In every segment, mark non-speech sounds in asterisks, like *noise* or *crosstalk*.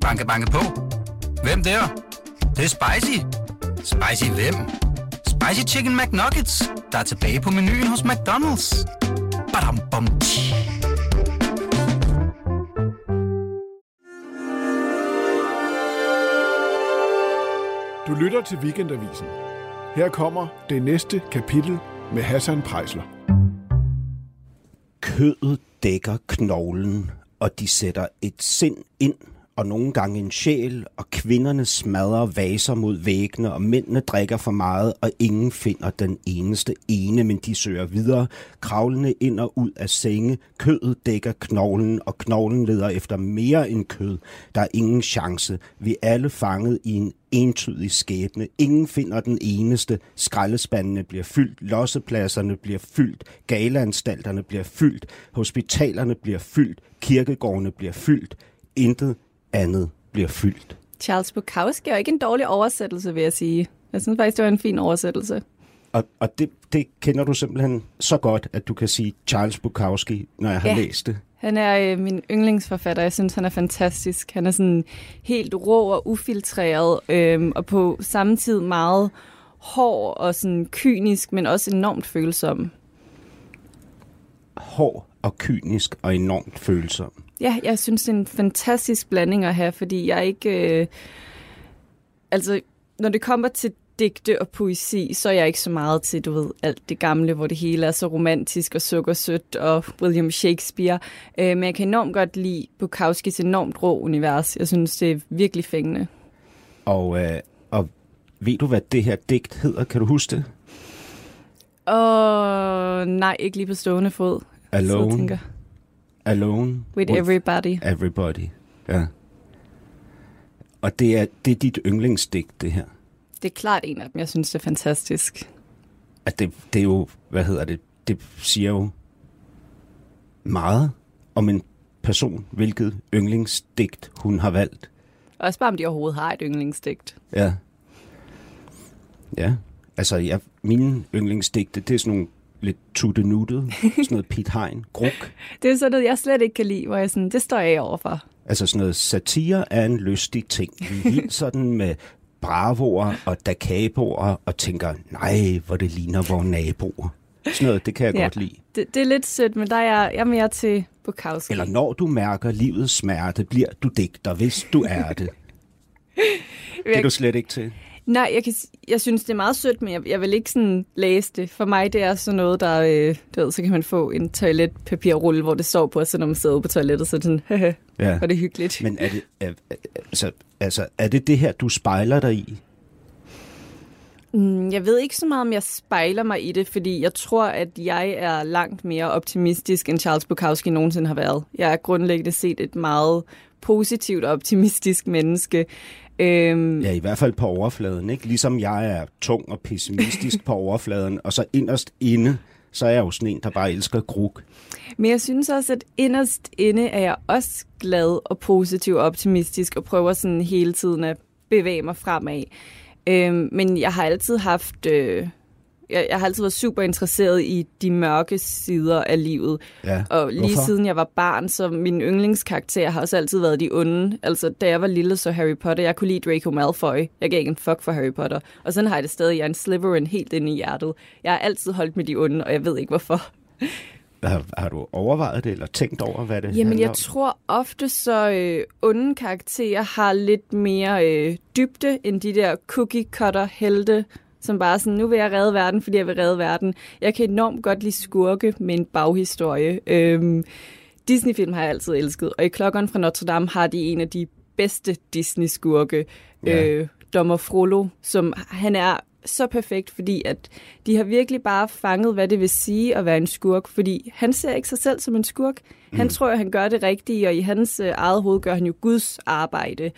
Banke, banke på. Hvem der? Det, det er spicy. Spicy hvem? Spicy Chicken McNuggets, der er tilbage på menuen hos McDonald's. Badum, bom, tji. Du lytter til Weekendavisen. Her kommer det næste kapitel med Hassan Prejsler. Kødet dækker knoglen, og de sætter et sind ind, og nogle gange en sjæl, og kvinderne smadrer vaser mod væggene, og mændene drikker for meget, og ingen finder den eneste ene, men de søger videre, kravlende ind og ud af senge. Kødet dækker knoglen, og knoglen leder efter mere end kød. Der er ingen chance. Vi er alle fanget i en entydig skæbne. Ingen finder den eneste. Skraldespandene bliver fyldt, lossepladserne bliver fyldt, galeanstalterne bliver fyldt, hospitalerne bliver fyldt, kirkegårdene bliver fyldt. Intet andet bliver fyldt. Charles Bukowski er ikke en dårlig oversættelse, vil jeg sige. Jeg synes faktisk, det var en fin oversættelse. Og, og det, det kender du simpelthen så godt, at du kan sige Charles Bukowski, når jeg har Ja. læst det. Han er øh, min yndlingsforfatter. Jeg synes, han er fantastisk. Han er sådan helt rå og ufiltreret, øh, og på samme tid meget hård og sådan kynisk, men også enormt følsom. Hård og kynisk og enormt følsom. Ja, jeg synes, det er en fantastisk blanding at have, fordi jeg ikke... Øh, altså, når det kommer til digte og poesi, så er jeg ikke så meget til, du ved, alt det gamle, hvor det hele er så romantisk og sukkersødt og William Shakespeare. Øh, men jeg kan enormt godt lide Bukowskis enormt rå univers. Jeg synes, det er virkelig fængende. Og, øh, og ved du, hvad det her digt hedder? Kan du huske det? Og nej, ikke lige på stående fod. Så Alone. tænker, Alone. with everybody. Everybody. Ja. Og det er, det er dit yndlingsdigt, det her. Det er klart en af dem. Jeg synes, det er fantastisk. At det, det er jo, hvad hedder det, det siger jo meget om en person, hvilket yndlingsdigt hun har valgt. Også bare, om de overhovedet har et yndlingsdigt. Ja. Ja. Altså, jeg, mine yndlingsdigte, det er sådan nogle lidt tuttenuttede, sådan noget Pete Hein, gruk. *laughs* Det er sådan noget, jeg slet ikke kan lide, hvor jeg sådan, det står jeg overfor. Altså sådan noget satire er en lystig ting. Vi er sådan med bravoer og dakaboer og tænker, nej, hvor det ligner vores naboer. Sådan noget, det kan jeg Ja. godt lide. Det, det er lidt sødt, men der er jeg, jeg er mere til Bukowski. Eller når du mærker livets smerte, bliver du digter, hvis du er det. *laughs* Det er du slet ikke til. Nej, jeg, kan, jeg synes, det er meget sødt, men jeg, jeg vil ikke sådan læse det. For mig, det er sådan noget, der, øh, du ved, så kan man få en toiletpapirrulle, hvor det står på, og så når man sidder på toilettet, så er det sådan, høhø, Ja. hvor det hyggeligt. Men er det, er, er- altså, altså, er det det her, du spejler dig i? Mm, Jeg ved ikke så meget, om jeg spejler mig i det, fordi jeg tror, at jeg er langt mere optimistisk, end Charles Bukowski nogensinde har været. Jeg er grundlæggende set et meget positivt og optimistisk menneske. Øhm, Ja, i hvert fald på overfladen, ikke? Ligesom jeg er tung og pessimistisk på *laughs* overfladen, og så inderst inde, så er jeg jo sådan en, der bare elsker gruk. Men jeg synes også, at inderst inde er jeg også glad og positiv og optimistisk, og prøver sådan hele tiden at bevæge mig fremad. Øhm, men jeg har altid haft... Øh, jeg, jeg har altid været super interesseret i de mørke sider af livet. Ja. Og lige Hvorfor? siden jeg var barn, så min yndlingskarakter har også altid været de onde. Altså, da jeg var lille, så Harry Potter, jeg kunne lide Draco Malfoy. Jeg gav ikke en fuck for Harry Potter. Og sådan har jeg det stadig. Jeg er en Slytherin helt inde i hjertet. Jeg har altid holdt med de onde, og jeg ved ikke hvorfor. *laughs* Har, har du overvejet det, eller tænkt over, hvad det Jamen, jeg om? tror ofte så øh, onde karakterer har lidt mere øh, dybde end de der cookie-cutter-helte, som bare sådan, nu vil jeg redde verden, fordi jeg vil redde verden. Jeg kan enormt godt lide skurke med en baghistorie. Øhm, Disney-film har jeg altid elsket, og i Klokkeren fra Notre Dame har de en af de bedste Disney-skurke, Ja. øh, Dommer Frollo, som han er så perfekt, fordi at de har virkelig bare fanget, hvad det vil sige at være en skurk, fordi han ser ikke sig selv som en skurk. Han tror, at han gør det rigtige, og i hans øh, eget hoved gør han jo Guds arbejde.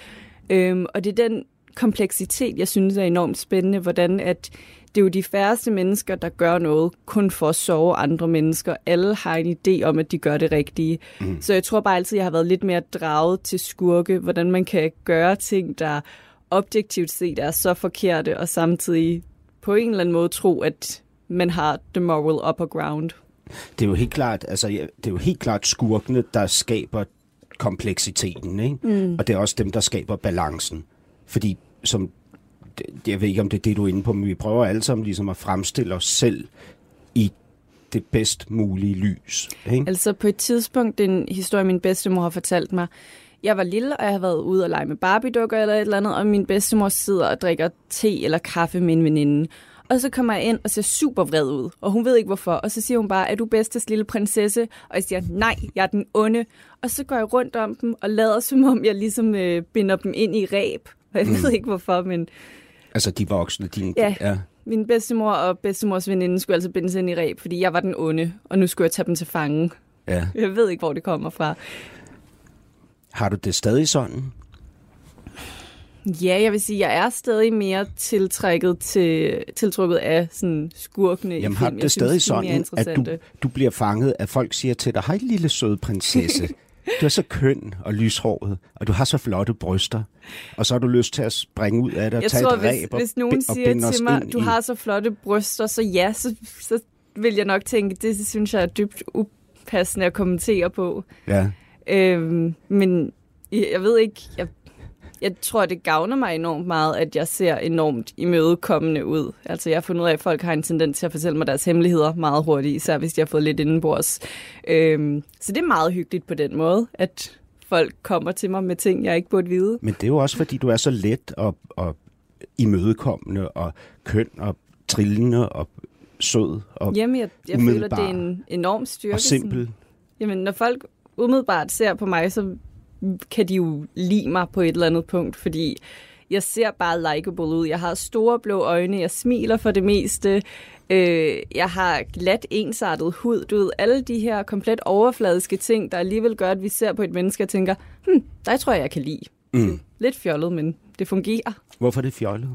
Øhm, og det er den kompleksitet, jeg synes er enormt spændende, hvordan at det er jo de færreste mennesker, der gør noget kun for at sove andre mennesker. Alle har en idé om, at de gør det rigtige. Mm. Så jeg tror bare altid, jeg har været lidt mere draget til skurke, hvordan man kan gøre ting, der objektivt set er så forkerte, og samtidig på en eller anden måde tro, at man har the moral upper ground. Det er jo helt klart, altså, ja, det er jo helt klart skurkene, der skaber kompleksiteten, ikke? Mm. Og det er også dem, der skaber balancen. Fordi, som, jeg ved ikke, om det er det, du er inde på, men vi prøver alle sammen ligesom at fremstille os selv i det bedst mulige lys. Ikke? Altså på et tidspunkt, den historie, min bedstemor har fortalt mig. Jeg var lille, og jeg havde været ude og lege med Barbie-dukker eller et eller andet, og min bedstemor sidder og drikker te eller kaffe med en veninde. Og så kommer jeg ind og ser super vred ud, og hun ved ikke hvorfor. Og så siger hun bare, er du bedstes lille prinsesse? Og jeg siger, nej, jeg er den onde. Og så går jeg rundt om dem og lader som om, jeg ligesom øh, binder dem ind i ræb. Og *laughs* jeg ved ikke hvorfor, men Altså de voksne, dine... Ja. ja. min bedstemor og bedstemors veninde skulle altså bindes ind i ræb, fordi jeg var den onde, og nu skulle jeg tage dem til fange. ja. Jeg ved ikke, hvor det kommer fra. Har du det stadig sådan? Ja, jeg vil sige, jeg er stadig mere tiltrækket til, tiltrukket af sådan skurkene Jamen i har film. Jeg det stadig synes, er sådan, at du, du bliver fanget, at folk siger til dig, hej lille søde prinsesse, *laughs* du er så køn og lyshåret, og du har så flotte bryster, og så har du lyst til at springe ud af det og Jeg tage tror, et hvis, ræb og, hvis nogen og siger til mig, du har så flotte bryster, så ja, så, så vil jeg nok tænke, det synes jeg er dybt upassende at kommentere på. Ja. Øhm, men jeg ved ikke, jeg, jeg tror, det gavner mig enormt meget, at jeg ser enormt imødekommende ud. Altså, jeg har fundet ud af, at folk har en tendens til at fortælle mig deres hemmeligheder meget hurtigt, især hvis de har fået lidt indenbords. Øhm, så det er meget hyggeligt på den måde, at folk kommer til mig med ting, jeg ikke burde vide. Men det er jo også, fordi du er så let og, og imødekommende og køn og trillende og sød og, Jamen, jeg, jeg føler, det er en enorm styrke. og simpel. Sådan. Jamen, når folk umiddelbart ser på mig, så kan de jo lide mig på et eller andet punkt, fordi jeg ser bare likeable ud. Jeg har store blå øjne, jeg smiler for det meste, øh, jeg har glat ensartet hud, du ved, alle de her komplet overfladiske ting, der alligevel gør, at vi ser på et menneske og tænker, hm, dig tror jeg, jeg kan lide. Mm. Lidt fjollet, men det fungerer. Hvorfor er det fjollet?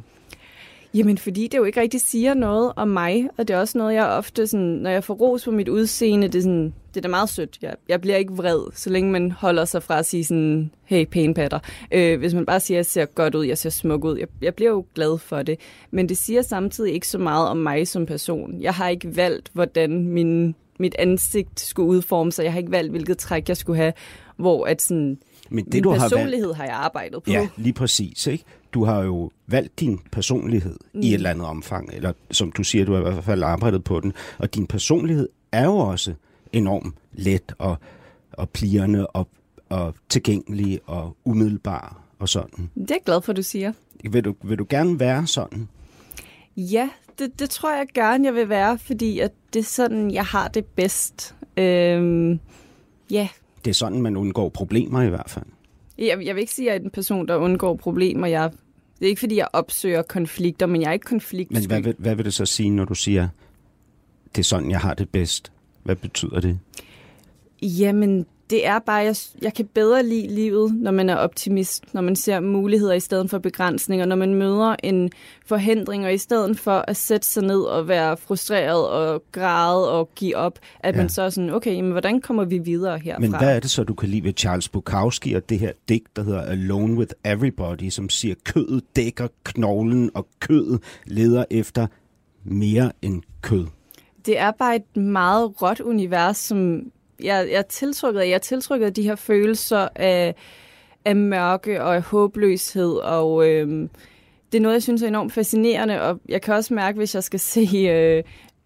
Jamen, fordi det jo ikke rigtig siger noget om mig, og det er også noget, jeg ofte, sådan, når jeg får ros på mit udseende, det er, sådan, det er da meget sødt. Jeg, jeg bliver ikke vred, så længe man holder sig fra at sige sådan, hey, pæne patter. Øh, hvis man bare siger, jeg ser godt ud, jeg ser smuk ud, jeg, jeg bliver jo glad for det. Men det siger samtidig ikke så meget om mig som person. Jeg har ikke valgt, hvordan min, mit ansigt skulle udforme sig. Jeg har ikke valgt, hvilket træk jeg skulle have, hvor at sådan, Men det, min du har valgt, personlighed har jeg arbejdet på. Ja, lige præcis. Ikke? Du har jo valgt din personlighed mm. i et eller andet omfang, eller som du siger, du har i hvert fald arbejdet på den. Og din personlighed er jo også enormt let og, og plirende og, og tilgængelig og umiddelbar og sådan. Det er jeg glad for, du siger. Vil du, vil du gerne være sådan? Ja, det, det tror jeg gerne, jeg vil være, fordi at det er sådan, jeg har det bedst. Øhm, ja, Det er sådan, man undgår problemer i hvert fald. Jeg, jeg vil ikke sige, at jeg er en person, der undgår problemer. Jeg, det er ikke, fordi jeg opsøger konflikter, men jeg er ikke konfliktsky. Men hvad vil, hvad vil det så sige, når du siger, det er sådan, jeg har det bedst? Hvad betyder det? Jamen, det er bare, jeg, jeg kan bedre lide livet, når man er optimist, når man ser muligheder i stedet for begrænsninger, når man møder en forhindring, og i stedet for at sætte sig ned og være frustreret og græde og give op, at Ja. man så er sådan, okay, men hvordan kommer vi videre herfra? Men hvad er det så, du kan lide ved Charles Bukowski og det her digt, der hedder Alone with Everybody, som siger, kødet dækker knoglen, og kødet leder efter mere end kød? det er bare et meget råt univers, som jeg, jeg er tiltrykket af. Jeg er tiltrykket af de her følelser af, af mørke og af håbløshed, og øhm, det er noget, jeg synes er enormt fascinerende, og jeg kan også mærke, hvis jeg skal se øh,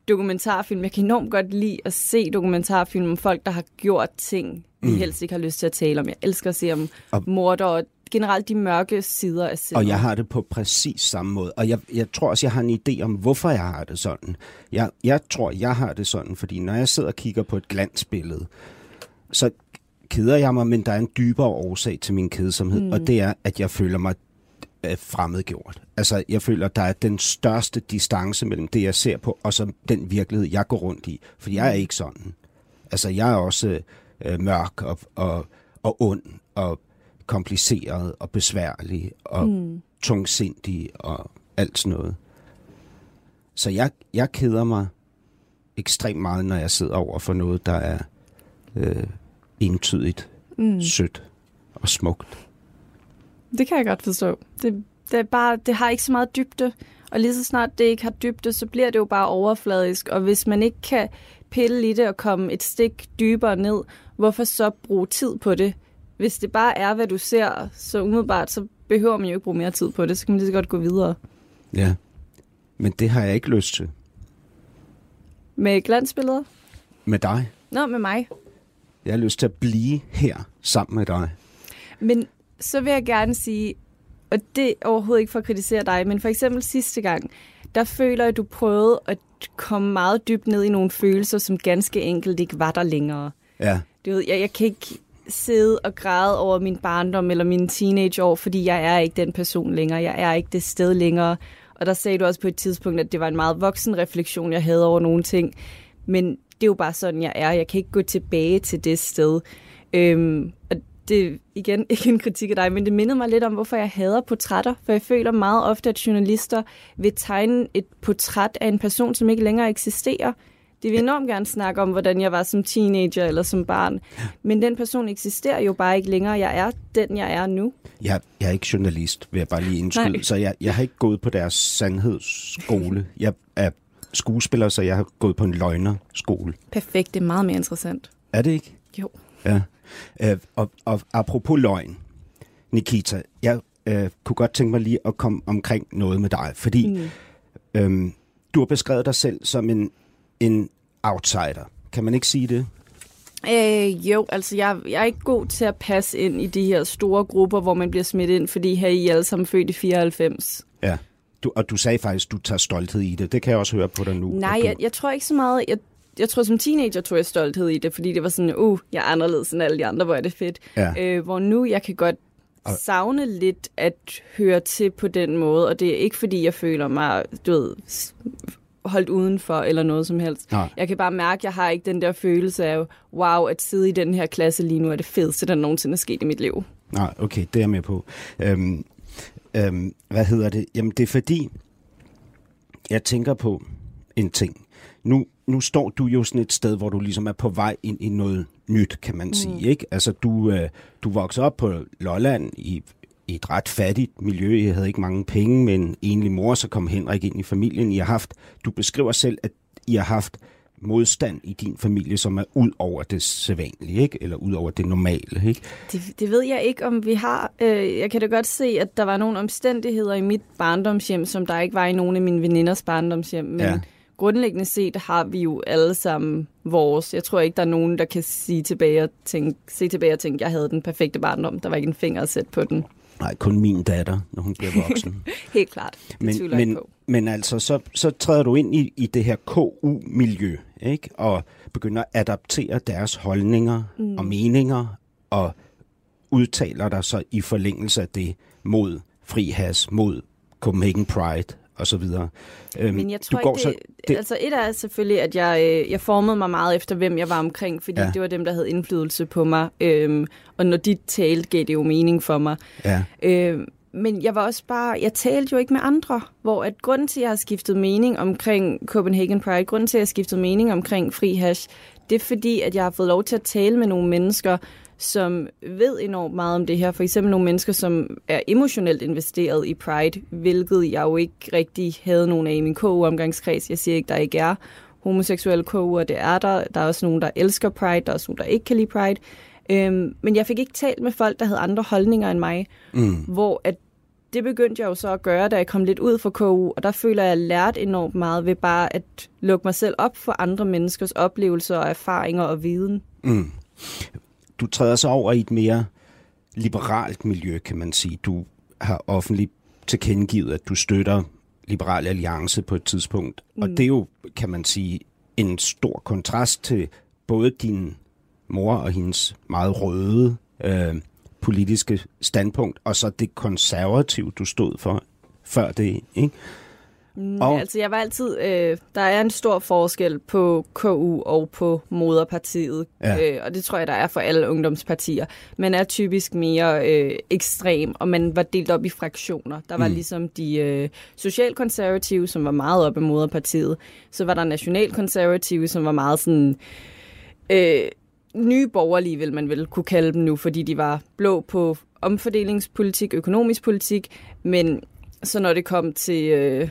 dokumentarfilm, jeg kan enormt godt lide at se dokumentarfilm om folk, der har gjort ting, vi mm. helst ikke har lyst til at tale om. Jeg elsker at se om Og- morder og generelt de mørke sider af sindet. Og jeg har det på præcis samme måde. Og jeg, jeg tror også, jeg har en idé om, hvorfor jeg har det sådan. Jeg, jeg tror, jeg har det sådan, fordi når jeg sidder og kigger på et glansbillede, så keder jeg mig, men der er en dybere årsag til min kedsomhed, mm. og det er, at jeg føler mig øh, fremmedgjort. Altså, jeg føler, der er den største distance mellem det, jeg ser på, og så den virkelighed, jeg går rundt i. For jeg er ikke sådan. Altså, jeg er også øh, mørk og, og, og ond og kompliceret og besværlig og mm. tungsindig og alt sådan noget. Så jeg, jeg keder mig ekstremt meget, når jeg sidder over for noget, der er øh, entydigt mm. sødt og smukt. Det kan jeg godt forstå. Det, det, er bare, det har ikke så meget dybde, og lige så snart det ikke har dybde, så bliver det jo bare overfladisk, og hvis man ikke kan pille i det og komme et stik dybere ned, hvorfor så bruge tid på det, hvis det bare er, hvad du ser, så umiddelbart, så behøver man jo ikke bruge mere tid på det. Så kan man lige så godt gå videre. Ja. Men det har jeg ikke lyst til. Med glansbilleder? Med dig. Nå, med mig. Jeg har lyst til at blive her sammen med dig. Men så vil jeg gerne sige, og det er overhovedet ikke for at kritisere dig, men for eksempel sidste gang, der føler jeg, at du prøvede at komme meget dybt ned i nogle følelser, som ganske enkelt ikke var der længere. Ja. Du ved, jeg, jeg kan ikke sidde og græde over min barndom eller mine teenageår, fordi jeg er ikke den person længere. Jeg er ikke det sted længere. Og der sagde du også på et tidspunkt, at det var en meget voksen refleksion, jeg havde over nogle ting. Men det er jo bare sådan, jeg er. Jeg kan ikke gå tilbage til det sted. Øhm, og det er igen *laughs* ikke en kritik af dig, men det mindede mig lidt om, hvorfor jeg hader portrætter. For jeg føler meget ofte, at journalister vil tegne et portræt af en person, som ikke længere eksisterer. Det vil enormt gerne snakke om, hvordan jeg var som teenager eller som barn. Men den person eksisterer jo bare ikke længere. Jeg er den, jeg er nu. Jeg, jeg er ikke journalist, vil jeg bare lige indskyde. Nej. Så jeg, jeg har ikke gået på deres sandhedsskole. Jeg er skuespiller, så jeg har gået på en løgnerskole. Perfekt, det er meget mere interessant. Er det ikke? Jo. Ja. Øh, og, og apropos løgn, Nikita, jeg øh, kunne godt tænke mig lige at komme omkring noget med dig, fordi mm. øhm, du har beskrevet dig selv som en, en outsider. Kan man ikke sige det? Øh, jo, altså jeg, jeg er ikke god til at passe ind i de her store grupper, hvor man bliver smidt ind, fordi her er I alle sammen født i 94. Ja. Du, og du sagde faktisk, du tager stolthed i det. Det kan jeg også høre på dig nu. Nej, du, jeg, jeg tror ikke så meget. Jeg, jeg tror som teenager tog jeg stolthed i det, fordi det var sådan, uh, jeg er anderledes end alle de andre, hvor er det fedt. Ja. Øh, hvor nu jeg kan godt Og- savne lidt at høre til på den måde, og det er ikke fordi, jeg føler mig, du ved, holdt udenfor eller noget som helst. Nej. Jeg kan bare mærke, at jeg har ikke den der følelse af, wow, at sidde i den her klasse lige nu er det fedeste, der nogensinde er sket i mit liv. Nej, okay, det er jeg med på. Øhm, øhm, hvad hedder det? Jamen, det er fordi, jeg tænker på en ting. Nu, nu står du jo sådan et sted, hvor du ligesom er på vej ind i noget nyt, kan man mm. sige. Ikke? Altså, du, øh, du voksede op på Lolland i, i et ret fattigt miljø. I havde ikke mange penge, men enlig mor, så kom Henrik ind i familien. I har haft, du beskriver selv, at I har haft modstand i din familie, som er ud over det sædvanlige, ikke? eller ud over det normale. Ikke? Det, det ved jeg ikke, om vi har. Øh, jeg kan da godt se, at der var nogle omstændigheder i mit barndomshjem, som der ikke var i nogle af mine veninders barndomshjem. Men Ja. grundlæggende set har vi jo alle sammen vores. Jeg tror ikke, der er nogen, der kan sige tilbage og tænke, se tilbage og tænke, jeg havde den perfekte barndom. Der var ikke en finger at sætte på den. Nej, kun min datter, når hun bliver voksen. *laughs* Helt klart. Det men, tvivler men, på. men altså, så, så træder du ind i, i det her KU-miljø, ikke? Og begynder at adaptere deres holdninger mm. og meninger, og udtaler dig så i forlængelse af det mod fri has, mod Copenhagen Pride og så videre. Øhm, Men jeg tror du går ikke, så, det, det- det... Altså et er selvfølgelig, at jeg, øh, jeg formede mig meget efter, hvem jeg var omkring, fordi Ja. det var dem, der havde indflydelse på mig. Øhm, og når de talte, gav det jo mening for mig. Ja, Øh, men jeg var også bare, jeg talte jo ikke med andre, hvor at grunden til, at jeg har skiftet mening omkring Copenhagen Pride, grunden til, at jeg har skiftet mening omkring fri hash, det er fordi, at jeg har fået lov til at tale med nogle mennesker, som ved enormt meget om det her. For eksempel nogle mennesker, som er emotionelt investeret i Pride, hvilket jeg jo ikke rigtig havde nogen af i min KU-omgangskreds. Jeg siger ikke, der ikke er homoseksuelle KU'er, det er der. Der er også nogen, der elsker Pride, der er også nogen, der ikke kan lide Pride. Øhm, men jeg fik ikke talt med folk, der havde andre holdninger end mig, mm. hvor at det begyndte jeg jo så at gøre, da jeg kom lidt ud fra KU, og der føler jeg, at jeg lærte enormt meget ved bare at lukke mig selv op for andre menneskers oplevelser og erfaringer og viden. Du træder så over i et mere liberalt miljø, kan man sige. Du har offentligt tilkendegivet, at du støtter Liberal Alliance på et tidspunkt. Mm. Og det er jo, kan man sige, en stor kontrast til både din mor og hendes meget røde øh, politiske standpunkt, og så det konservative, du stod for før det, ikke? Og- Altså, jeg var altid... Øh, der er en stor forskel på KU og på moderpartiet, Ja. øh, og det tror jeg, der er for alle ungdomspartier. Man er typisk mere øh, ekstrem, og man var delt op i fraktioner. Der var mm. ligesom de øh, socialkonservative, som var meget op i moderpartiet. Så var der nationalkonservative, som var meget sådan... Øh, nye borgerlige, vil man vel kunne kalde dem nu, fordi de var blå på omfordelingspolitik, økonomisk politik, men så når det kom til øh,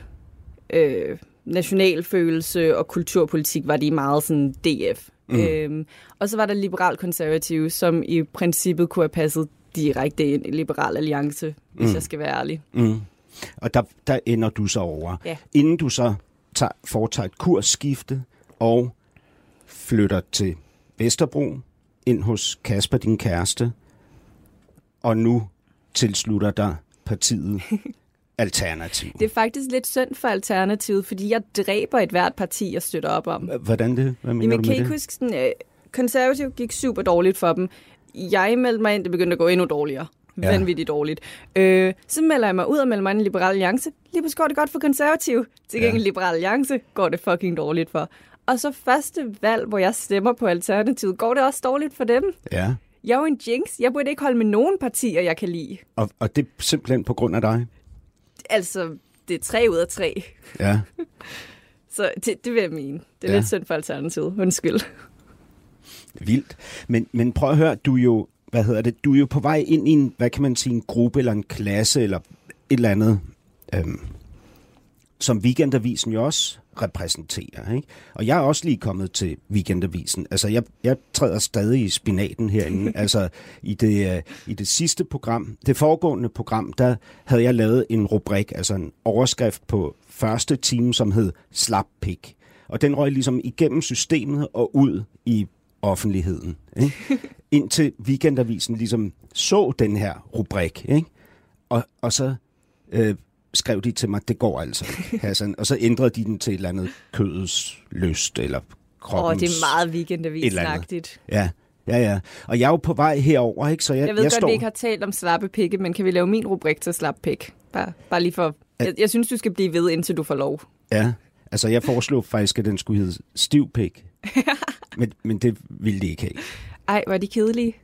øh, nationalfølelse og kulturpolitik, var de meget sådan DF. Mm. Øhm, og så var der liberal-konservative, som i princippet kunne have passet direkte ind i Liberal Alliance, hvis mm. jeg skal være ærlig. Mm. Og der, der ender du så over. Ja. Inden du så tager, foretager et kursskifte og flytter til Vesterbro, ind hos Kasper, din kæreste, og nu tilslutter dig partiet *laughs* Alternativ. Det er faktisk lidt synd for Alternativet, fordi jeg dræber et hvert parti, jeg støtter op om. Hvordan det? Hvad mener Jamen, du kan med I ikke det? huske, sådan, øh, konservativ gik super dårligt for dem. Jeg meldte mig ind, det begyndte at gå endnu dårligere. Ja. Vanvittigt dårligt. Øh, så melder jeg mig ud og melder mig ind i Liberal Alliance. Lige pludselig går det godt for konservativ. Til gengæld Ja. Liberal Alliance går det fucking dårligt for. Og så første valg, hvor jeg stemmer på Alternativet, går det også dårligt for dem. Ja, Jeg er jo en jinx. Jeg burde ikke holde med nogen partier, jeg kan lide. og, og det er simpelthen på grund af dig? Altså, det er tre ud af tre. Ja. *laughs* Så det, det vil jeg mene. Det er Ja. lidt synd for Alternativet. Undskyld. Vildt. Men, men prøv at høre, du er jo, hvad hedder det, du er jo på vej ind i en, hvad kan man sige, en gruppe eller en klasse eller et eller andet, øhm, som Weekendavisen jo også repræsenterer. Ikke? Og jeg er også lige kommet til Weekendavisen. Altså, jeg, jeg træder stadig i spinaten herinde. *laughs* altså, i det, øh, i det sidste program, det foregående program, der havde jeg lavet en rubrik, altså en overskrift på første time, som hed Slap Pik. Og den røg ligesom igennem systemet og ud i offentligheden. Ikke? *laughs* Indtil Weekendavisen ligesom så den her rubrik. Ikke? Og, og så øh, skrev de til mig, det går altså *laughs* Hassan. Og så ændrede de den til et eller andet kødets lyst, eller Åh, kroppens... det er meget weekendavis-agtigt. Ja, ja, ja. Og jeg er jo på vej herover, ikke? Så jeg, Jeg ved jeg godt, står... vi ikke har talt om slappe pikke, men kan vi lave min rubrik til slap pik? Bare, bare lige for... Jeg, jeg synes, du skal blive ved, indtil du får lov. Ja, altså jeg foreslog faktisk, at den skulle hedde stivpik. *laughs* men, men det ville de ikke have. Ej, var de kedelige.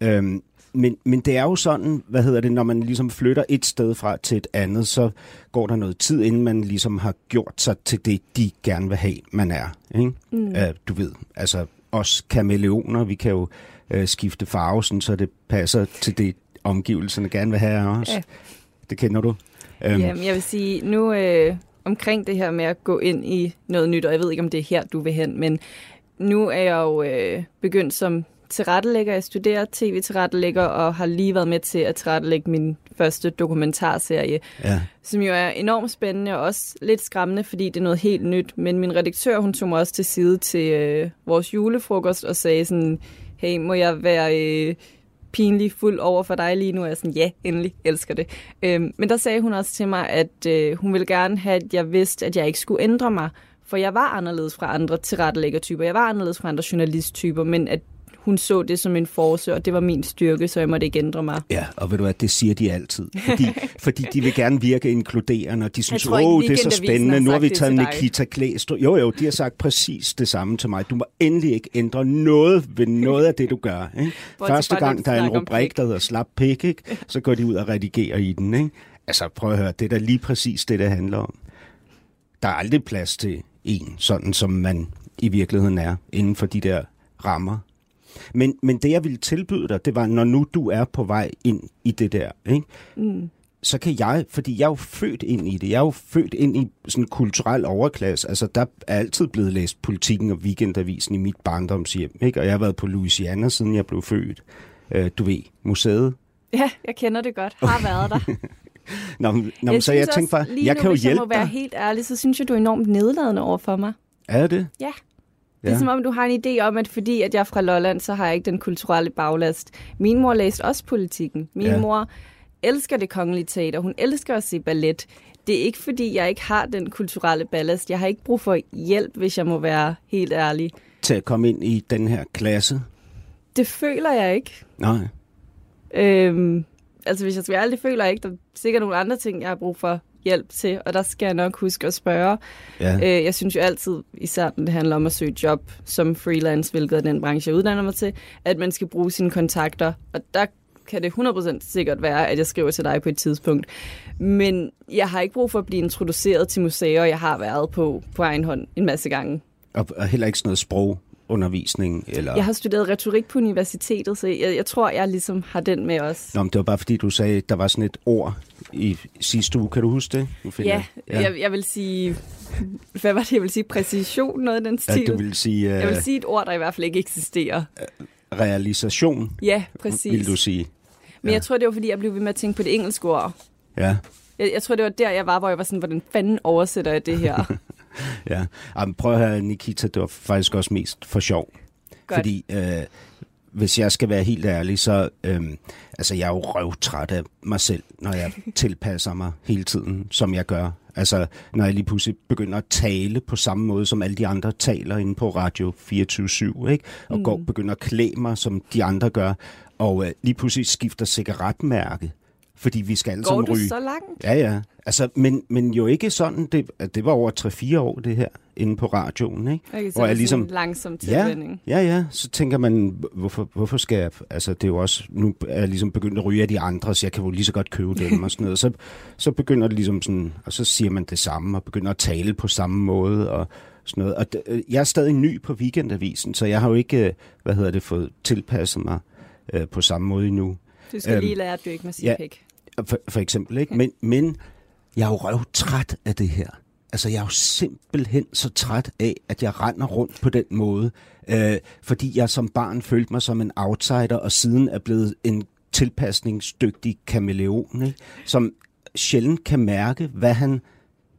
Øhm, men, men det er jo sådan, hvad hedder det, når man ligesom flytter et sted fra til et andet, så går der noget tid, inden man ligesom har gjort sig til det, de gerne vil have, man er. Ikke? Mm. Øh, du ved, altså os kameleoner, vi kan jo øh, skifte farve, sådan, så det passer til det, omgivelserne gerne vil have af os. Ja. Det kender du. Øhm, Jamen, jeg vil sige, nu øh, omkring det her med at gå ind i noget nyt, og jeg ved ikke, om det er her, du vil hen, men nu er jeg jo øh, begyndt som tilrettelægger. Jeg studerer tv-tilrettelægger, og har lige været med til at tilrettelægge min første dokumentarserie, ja. som jo er enormt spændende og også lidt skræmmende, fordi det er noget helt nyt. Men min redaktør, hun tog mig også til side til øh, vores julefrokost og sagde sådan, hey, må jeg være øh, pinlig fuld over for dig lige nu? Og jeg er sådan, ja, endelig, elsker det. Øhm, men der sagde hun også til mig, at øh, hun ville gerne have, at jeg vidste, at jeg ikke skulle ændre mig. For jeg var anderledes fra andre tilrettelæggertyper. Jeg var anderledes fra andre journalisttyper, men at hun så det som en force, og det var min styrke, så jeg måtte ikke ændre mig. Ja, og ved du hvad, det siger de altid. Fordi, *laughs* fordi de vil gerne virke inkluderende, og de synes, åh, det er så spændende, nu har vi taget til dig." Nikita Klæstrup. Jo, jo, de har sagt præcis det samme til mig. Du må endelig ikke ændre noget ved noget af det, du gør. Ikke? Første gang, der er en rubrik, der hedder Slap Pik, ikke? så går de ud og redigerer i den. Ikke? Altså, prøv at høre, det er da lige præcis det, det handler om. Der er aldrig plads til en, sådan som man i virkeligheden er, inden for de der rammer. Men, men det, jeg ville tilbyde dig, det var, når nu du er på vej ind i det der, ikke? Mm. så kan jeg, fordi jeg er jo født ind i det, jeg er jo født ind i sådan en kulturel overklasse, altså der er altid blevet læst politikken og weekendavisen i mit barndomshjem, ikke? og jeg har været på Louisiana, siden jeg blev født. Øh, du ved, museet. Ja, jeg kender det godt. Har været der. *laughs* Nå, men- nå, men så jeg tænkte bare, jeg nu, kan jo hvis jeg må hjælpe være dig. helt ærlig, så synes jeg, du er enormt nedladende over for mig. Er det? Ja. Det er Ja. som om, du har en idé om, at fordi at jeg er fra Lolland, så har jeg ikke den kulturelle baglast. Min mor læste også politikken. Min Ja. ja. mor elsker det kongelige teater. Hun elsker at se ballet. Det er ikke fordi, jeg ikke har den kulturelle ballast. Jeg har ikke brug for hjælp, hvis jeg må være helt ærlig. Til at komme ind i den her klasse? Det føler jeg ikke. Nej. Øhm, altså, hvis jeg skal være ærlig, det føler jeg ikke. Der er sikkert nogle andre ting, jeg har brug for hjælp til, og der skal jeg nok huske at spørge. Ja. Øh, jeg synes jo altid, især når det handler om at søge job som freelance, hvilket er den branche, jeg uddanner mig til, at man skal bruge sine kontakter. Og der kan det 100% sikkert være, at jeg skriver til dig på et tidspunkt. Men jeg har ikke brug for at blive introduceret til museer, jeg har været på på egen hånd en masse gange. Og, og heller ikke sådan noget undervisning? Eller? Jeg har studeret retorik på universitetet, så jeg, jeg tror, jeg ligesom har den med os. Nå, men det var bare fordi, du sagde, at der var sådan et ord i sidste uge. Kan du huske det? Nu Ja, jeg- jeg, jeg vil sige... *laughs* Hvad var det, jeg vil sige? Præcision, noget af den stil? Ja, du vil sige uh, Jeg vil sige et ord, der i hvert fald ikke eksisterer. realisation, Ja, præcis. vil du sige. Men Ja. jeg tror, det var, fordi jeg blev ved med at tænke på det engelske ord. Ja, Jeg, jeg tror, det var der, jeg var, hvor jeg var sådan, hvordan fanden oversætter jeg det her? *laughs* *laughs* ja. Jamen, prøv at høre, Nikita, det var faktisk også mest for sjov. Godt. Fordi øh, hvis jeg skal være helt ærlig, så øh, altså, jeg er jo røvtræt af mig selv, når jeg *laughs* tilpasser mig hele tiden, som jeg gør. Altså, når jeg lige pludselig begynder at tale på samme måde, som alle de andre taler inde på Radio 24-7, ikke? Og mm. går, begynder at klæde mig, som de andre gør, og øh, lige pludselig skifter cigaretmærke, fordi vi skal alle Går sammen du ryge. så langt? Ja, ja. Altså, men, men jo ikke sådan, det, det var over 3-4 år, det her, inde på radioen, ikke? Okay, så Hvor jeg er ligesom... en langsom Ja, ja, ja. Så tænker man, hvorfor, hvorfor skal jeg... Altså, det er jo også... Nu er jeg ligesom begyndt at ryge af de andre, så jeg kan jo lige så godt købe dem og sådan noget. Så, så begynder det ligesom sådan... Og så siger man det samme, og begynder at tale på samme måde og sådan noget. Og øh, jeg er stadig ny på weekendavisen, så jeg har jo ikke, øh, hvad hedder det, fået tilpasset mig øh, på samme måde endnu. Du skal Øhm, lige lære at dykke med ja. pik. For, for eksempel, ikke? Men, men jeg er jo røvtræt af det her. Altså, jeg er jo simpelthen så træt af, at jeg render rundt på den måde. Øh, fordi jeg som barn følte mig som en outsider, og siden er blevet en tilpasningsdygtig kameleon, ikke? som sjældent kan mærke, hvad han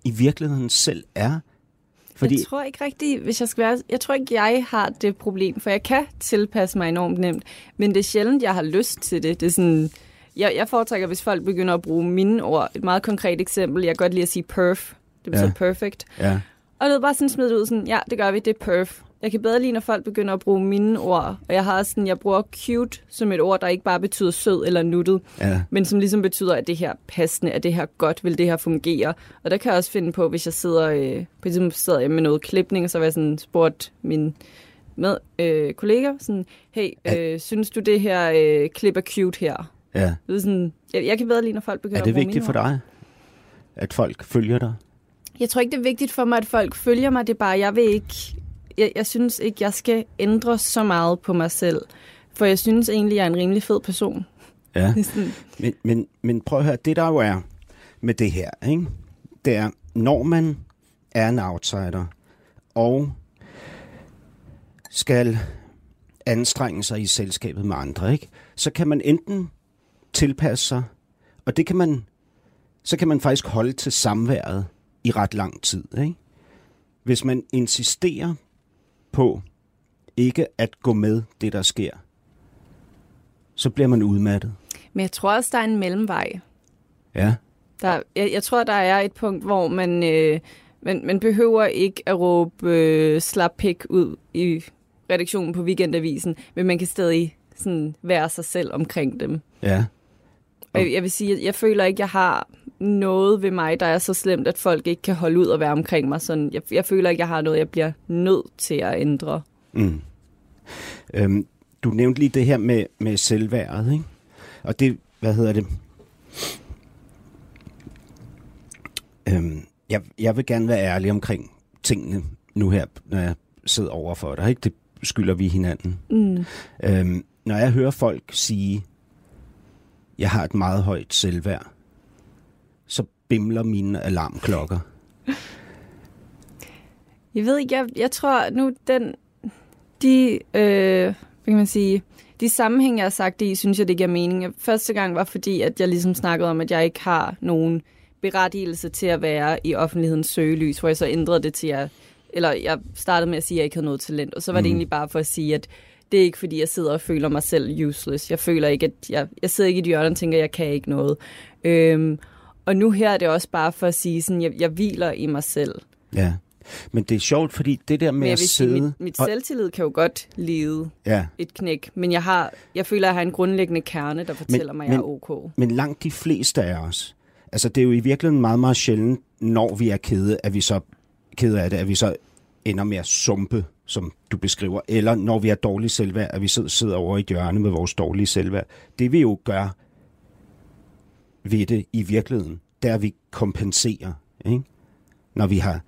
i virkeligheden selv er. Fordi... Jeg tror ikke rigtigt, hvis jeg skal være... Jeg tror ikke, jeg har det problem, for jeg kan tilpasse mig enormt nemt. Men det er sjældent, jeg har lyst til det. Det er sådan... Jeg, jeg foretrækker, hvis folk begynder at bruge mine ord. Et meget konkret eksempel. Jeg kan godt lide at sige perf. Det betyder Ja. perfect. Ja, Og det er bare sådan smidt ud sådan, ja, det gør vi, det er perf. Jeg kan bedre lide, når folk begynder at bruge mine ord. Og jeg har også sådan, jeg bruger cute som et ord, der ikke bare betyder sød eller nuttet, ja, men som ligesom betyder, at det her passende, at det her godt, vil det her fungere. Og der kan jeg også finde på, hvis jeg sidder, øh, på eksempel sidder jeg med noget klipning, og så har jeg sådan spurgt min med, øh, kollega, sådan, hey, øh, synes du det her øh, klip er cute her? ja. Det er sådan, jeg, jeg kan bedre lide, når folk begynder Er det at vigtigt for dig, at folk følger dig? Jeg tror ikke, det er vigtigt for mig, at folk følger mig. Det er bare, jeg vil ikke... Jeg, jeg synes ikke, jeg skal ændre så meget på mig selv. For jeg synes egentlig, jeg er en rimelig fed person. Ja. *laughs* Men, men, men prøv at høre, det der jo er med det her, ikke? det er, når man er en outsider, og skal anstrenge sig i selskabet med andre, ikke? så kan man enten tilpasse sig, og det kan man, så kan man faktisk holde til samværet i ret lang tid. Ikke? Hvis man insisterer på ikke at gå med det, der sker, så bliver man udmattet. men jeg tror også, der er en mellemvej. Ja. Der, jeg, jeg tror, der er et punkt, hvor man, øh, man, man behøver ikke at råbe øh, slap pik ud i redaktionen på Weekendavisen, men man kan stadig sådan være sig selv omkring dem. Ja. Og jeg, jeg vil sige, at jeg føler ikke, jeg har noget ved mig, der er så slemt, at folk ikke kan holde ud og være omkring mig. Sådan, jeg, jeg føler ikke, jeg har noget, jeg bliver nødt til at ændre. Mm. Øhm, du nævnte lige det her med, med selvværdet, ikke? Og det, hvad hedder det? Øhm, jeg, jeg vil gerne være ærlig omkring tingene nu her, når jeg sidder over for dig, ikke? Det skylder vi hinanden. Mm. Øhm, når jeg hører folk sige, jeg har et meget højt selvværd, bimler mine alarmklokker. Jeg ved ikke, jeg, jeg tror nu, den, de, øh, kan man sige, de sammenhæng, jeg har sagt det i, synes jeg, det giver mening. Første gang var fordi, at jeg ligesom snakkede om, at jeg ikke har nogen berettigelse til at være i offentlighedens søgelys, hvor jeg så ændrede det til, at eller jeg startede med at sige, at jeg ikke havde noget talent, og så var det Mhm. egentlig bare for at sige, at det er ikke fordi, jeg sidder og føler mig selv useless. Jeg føler ikke, at jeg, jeg sidder ikke i et hjørne og tænker, at jeg kan ikke noget. Øhm, og nu her er det også bare for at sige, sådan, jeg, jeg hviler i mig selv. Ja. Men det er sjovt, fordi det der med Men at vil sige, sidde... mit, mit og, selvtillid kan jo godt lide ja, et knæk, men jeg, har, jeg føler, at jeg har en grundlæggende kerne, der fortæller mig, at jeg er ok. Men langt de fleste af os, altså det er jo i virkeligheden meget, meget sjældent, når vi er kede, at vi så kede af det, at vi så ender med at sumpe, som du beskriver, eller når vi er dårlig selvværd, at vi sidder, sidder over i et hjørne med vores dårlige selvværd. Det vi jo gør ved det i virkeligheden, der vi kompenserer, ikke? når vi har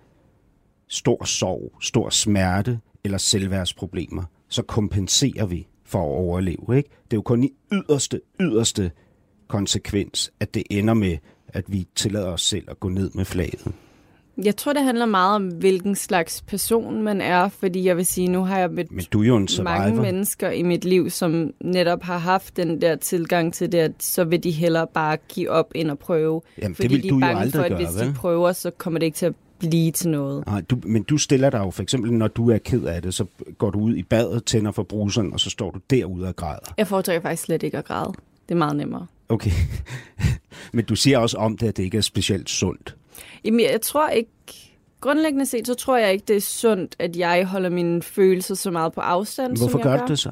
stor sorg, stor smerte, eller selvværdsproblemer, så kompenserer vi for at overleve. Ikke? Det er jo kun i yderste, yderste konsekvens, at det ender med, at vi tillader os selv at gå ned med flaget. Jeg tror, det handler meget om, hvilken slags person man er, fordi jeg vil sige, nu har jeg mødt Men du er jo en mange survivor. mennesker i mit liv, som netop har haft den der tilgang til det, at så vil de hellere bare give op ind og prøve. Jamen, det fordi vil de du er jo bange aldrig for, at gøre, hvis de vel? prøver, så kommer det ikke til at blive til noget. Nej, du, men du stiller dig jo for eksempel, når du er ked af det, så går du ud i badet, tænder for bruseren, og så står du derude og græder. Jeg foretrækker faktisk slet ikke at græde. Det er meget nemmere. Okay. *laughs* men du siger også om det, at det ikke er specielt sundt. Jamen, jeg tror ikke... Grundlæggende set, så tror jeg ikke, det er sundt, at jeg holder mine følelser så meget på afstand, Hvorfor som jeg gør gør. du det så?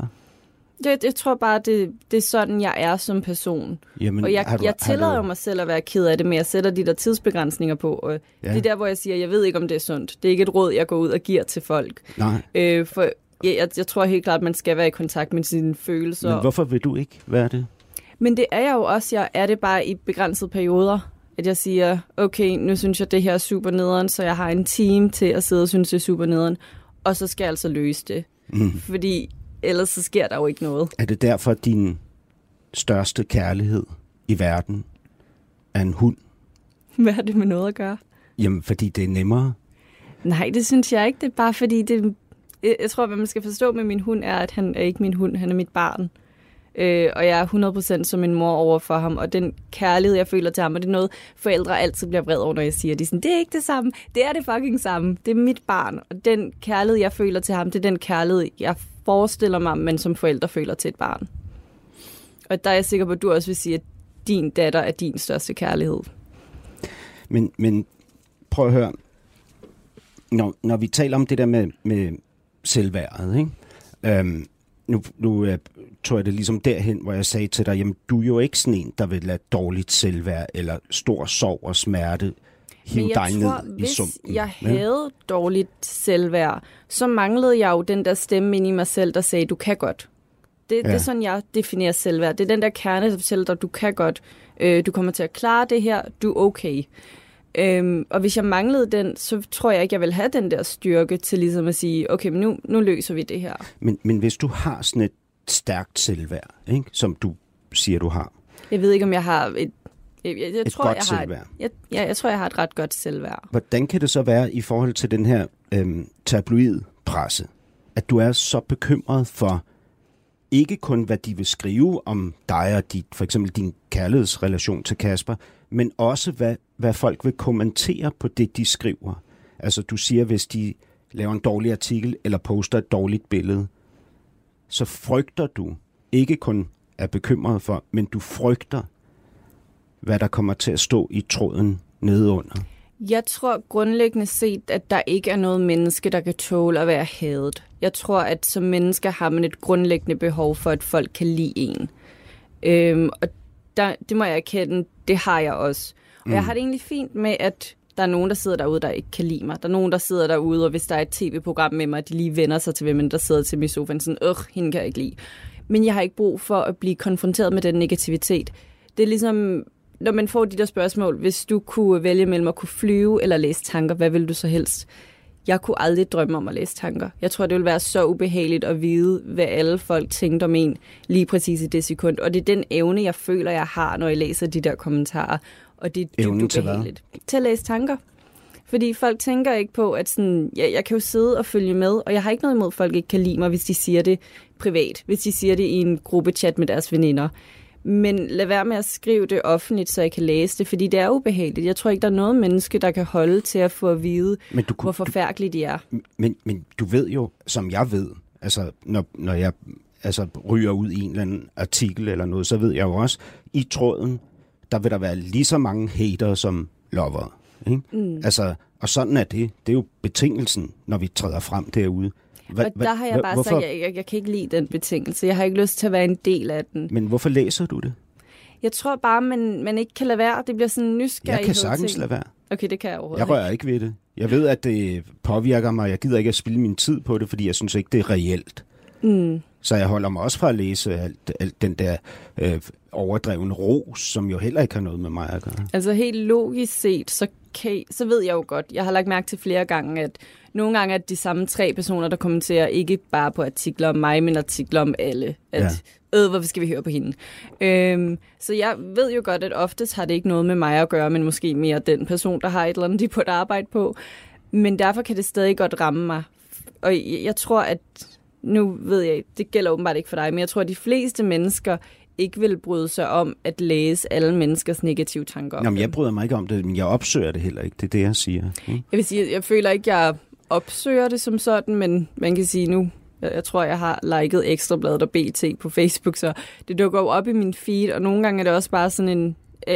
Det, jeg tror bare, det, det er sådan, jeg er som person. Jamen, Og jeg, har du, jeg tillader du, mig selv at være ked af det, men jeg sætter de der tidsbegrænsninger på. Og Ja. Det er der, hvor jeg siger, jeg ved ikke, om det er sundt. Det er ikke et råd, jeg går ud og giver til folk. Nej, Øh, for jeg, jeg, jeg tror helt klart, at man skal være i kontakt med sine følelser. men hvorfor vil du ikke være det? Men det er jeg jo også. Jeg er det bare i begrænsede perioder. At jeg siger, okay, nu synes jeg, det her er super nederen, så jeg har en team til at sidde og synes, det er super nederen. Og så skal jeg altså løse det. Mm. Fordi ellers så sker der jo ikke noget. Er det derfor, din største kærlighed i verden er en hund? Hvad har det med noget at gøre? Jamen, fordi det er nemmere. Nej, det synes jeg ikke. Det er bare fordi, det, jeg tror, hvad man skal forstå med min hund, er, at han er ikke min hund, han er mit barn. Øh, og jeg er 100% som en mor over for ham, og den kærlighed, jeg føler til ham, og det er noget, forældre altid bliver vred over, når jeg siger, de er sådan, det er ikke det samme, det er det fucking samme, det er mit barn, og den kærlighed, jeg føler til ham, det er den kærlighed, jeg forestiller mig, men som forældre føler til et barn. Og der er jeg sikker på, at du også vil sige, at din datter er din største kærlighed. Men, men prøv at høre. Når, når vi taler om det der med, med selvværdet, ikke? Øhm, nu, nu øh, tror jeg det ligesom derhen, hvor jeg sagde til dig, jamen du er jo ikke sådan en, der vil lade dårligt selvværd eller stor sorg og smerte hive dig tror, ned i hvis sumpen. jeg havde dårligt selvværd, så manglede jeg jo den der stemme ind i mig selv, der sagde, du kan godt. Det, ja. det Ja. er sådan, jeg definerer selvværd. Det er den der kerne, der fortæller dig, du kan godt. Øh, du kommer til at klare det her. Du er okay. Øhm, og hvis jeg manglede den, så tror jeg ikke, jeg vil have den der styrke til ligesom at sige, okay, men nu, nu løser vi det her. Men, men hvis du har sådan et stærkt selvværd, ikke? som du siger, du har, Jeg ved ikke, om jeg har et... Jeg, jeg, jeg Et tror, godt jeg har selvværd. Et, jeg, ja, jeg tror, jeg har et ret godt selvværd. hvordan kan det så være i forhold til den her øhm, tabloidpresse, at du er så bekymret for ikke kun, hvad de vil skrive om dig og dit, for eksempel din kærlighedsrelation til Kasper, men også, hvad, hvad folk vil kommentere på det, de skriver. Altså, du siger, hvis de laver en dårlig artikel eller poster et dårligt billede, så frygter du ikke kun er bekymret for, men du frygter, hvad der kommer til at stå i tråden nedeunder. Jeg tror grundlæggende set, at der ikke er noget menneske, der kan tåle at være hadet. Jeg tror, at som mennesker har man et grundlæggende behov for, at folk kan lide en. Øhm, og der, det må jeg erkende, det har jeg også. Og mm. jeg har det egentlig fint med, at der er nogen, der sidder derude, der ikke kan lide mig. Der er nogen, der sidder derude, og hvis der er et tv-program med mig, de lige vender sig til, hvem der sidder til mig i sofaen, sådan, øh, hende kan jeg ikke lide. Men jeg har ikke brug for at blive konfronteret med den negativitet. Det er ligesom, når man får de der spørgsmål, hvis du kunne vælge mellem at kunne flyve eller læse tanker, hvad vil du så helst? Jeg kunne aldrig drømme om at læse tanker. Jeg tror, det ville være så ubehageligt at vide, hvad alle folk tænkte om en lige præcis i det sekund. Og det er den evne, jeg føler, jeg har, når jeg læser de der kommentarer. Og det er dybt Evnen til hvad? ubehageligt. Til at læse tanker. Fordi folk tænker ikke på, at sådan, ja, jeg kan jo sidde og følge med, og jeg har ikke noget imod, at folk ikke kan lide mig, hvis de siger det privat. Hvis de siger det i en gruppechat med deres veninder. Men lad være med at skrive det offentligt, så jeg kan læse det, fordi det er ubehageligt. Jeg tror ikke, der er noget menneske, der kan holde til at få at vide, Men du, hvor kunne, forfærdelige de er. men, men du ved jo, som jeg ved, altså når, når jeg altså, ryger ud i en eller anden artikel eller noget, så ved jeg jo også, i tråden, der vil der være lige så mange hater som lover. Ikke? Mm. Altså, og sådan er det. Det er jo betingelsen, når vi træder frem derude. Hva, Og der har jeg bare hvorfor, sagt, at jeg, jeg, jeg kan ikke lide den betingelse. Jeg har ikke lyst til at være en del af den. Men hvorfor læser du det? Jeg tror bare, man, man ikke kan lade være. Det bliver sådan en nysgerrighed. Jeg kan sagtens ting. lade være. Okay, det kan jeg overhovedet Jeg rører ikke ved det. Jeg ved, at det påvirker mig. Jeg gider ikke at spille min tid på det, fordi jeg synes ikke, det er reelt. Mm. Så jeg holder mig også fra at læse alt, alt den der øh, overdrevne ros, som jo heller ikke har noget med mig at gøre. Altså helt logisk set, så, kan, så ved jeg jo godt, jeg har lagt mærke til flere gange, at nogle gange er det de samme tre personer, der kommenterer ikke bare på artikler om mig, men artikler om alle. At, ja. øh, hvorfor skal vi høre på hende? Øhm, så jeg ved jo godt, at oftest har det ikke noget med mig at gøre, men måske mere den person, der har et eller andet, de på et arbejde på. Men derfor kan det stadig godt ramme mig. Og jeg tror, at nu ved jeg, det gælder åbenbart ikke for dig, men jeg tror, at de fleste mennesker ikke vil bryde sig om at læse alle menneskers negative tanker om Jamen, jeg bryder mig ikke om det, men jeg opsøger det heller ikke. Det er det, jeg siger. Mm. Jeg vil sige, jeg føler ikke, jeg opsøger det som sådan, men man kan sige nu, jeg tror, jeg har liket Ekstrabladet og BT på Facebook, så det dukker jo op i min feed, og nogle gange er det også bare sådan en,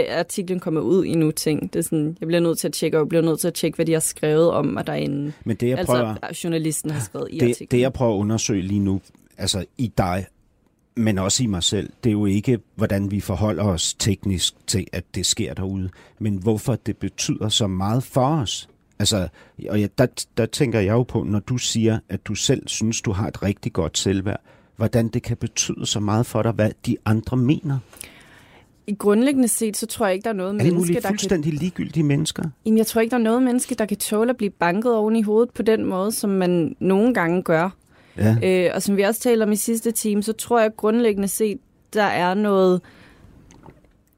artiklen kommer ud i nu ting. Det er sådan, jeg bliver nødt til at tjekke, og jeg bliver nødt til at tjekke, hvad de har skrevet om mig derinde. Men det, jeg altså, prøver, altså, journalisten har skrevet i det, artiklen. Det, jeg prøver at undersøge lige nu, altså i dig, men også i mig selv, det er jo ikke, hvordan vi forholder os teknisk til, at det sker derude, men hvorfor det betyder så meget for os. Altså, og jeg, der, der tænker jeg jo på, når du siger, at du selv synes, du har et rigtig godt selvværd, hvordan det kan betyde så meget for dig, hvad de andre mener. I grundlæggende set, så tror jeg ikke, der er noget menneske, muligt, der fuldstændig kan... ligegyldige mennesker? Jamen, jeg tror ikke, der er noget menneske, der kan tåle at blive banket oven i hovedet på den måde, som man nogle gange gør. Ja. Øh, og som vi også talte om i sidste time, så tror jeg grundlæggende set, der er noget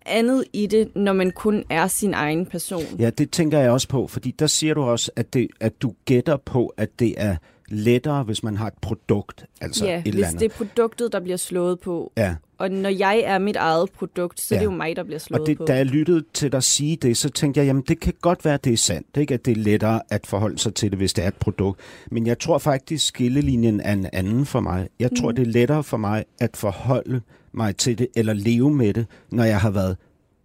andet i det, når man kun er sin egen person. Ja, det tænker jeg også på, fordi der siger du også, at, det, at du gætter på, at det er lettere, hvis man har et produkt. Altså ja, et hvis eller andet. det er produktet, der bliver slået på. Ja. Og når jeg er mit eget produkt, så ja. er det jo mig, der bliver slået og det, på. Da jeg lyttede til dig sige det, så tænkte jeg, jamen det kan godt være, at det er sandt. Ikke? At det er lettere at forholde sig til det, hvis det er et produkt. Men jeg tror faktisk, skillelinjen er en anden for mig. Jeg tror, mm. det er lettere for mig at forholde mig til det, eller leve med det, når jeg har været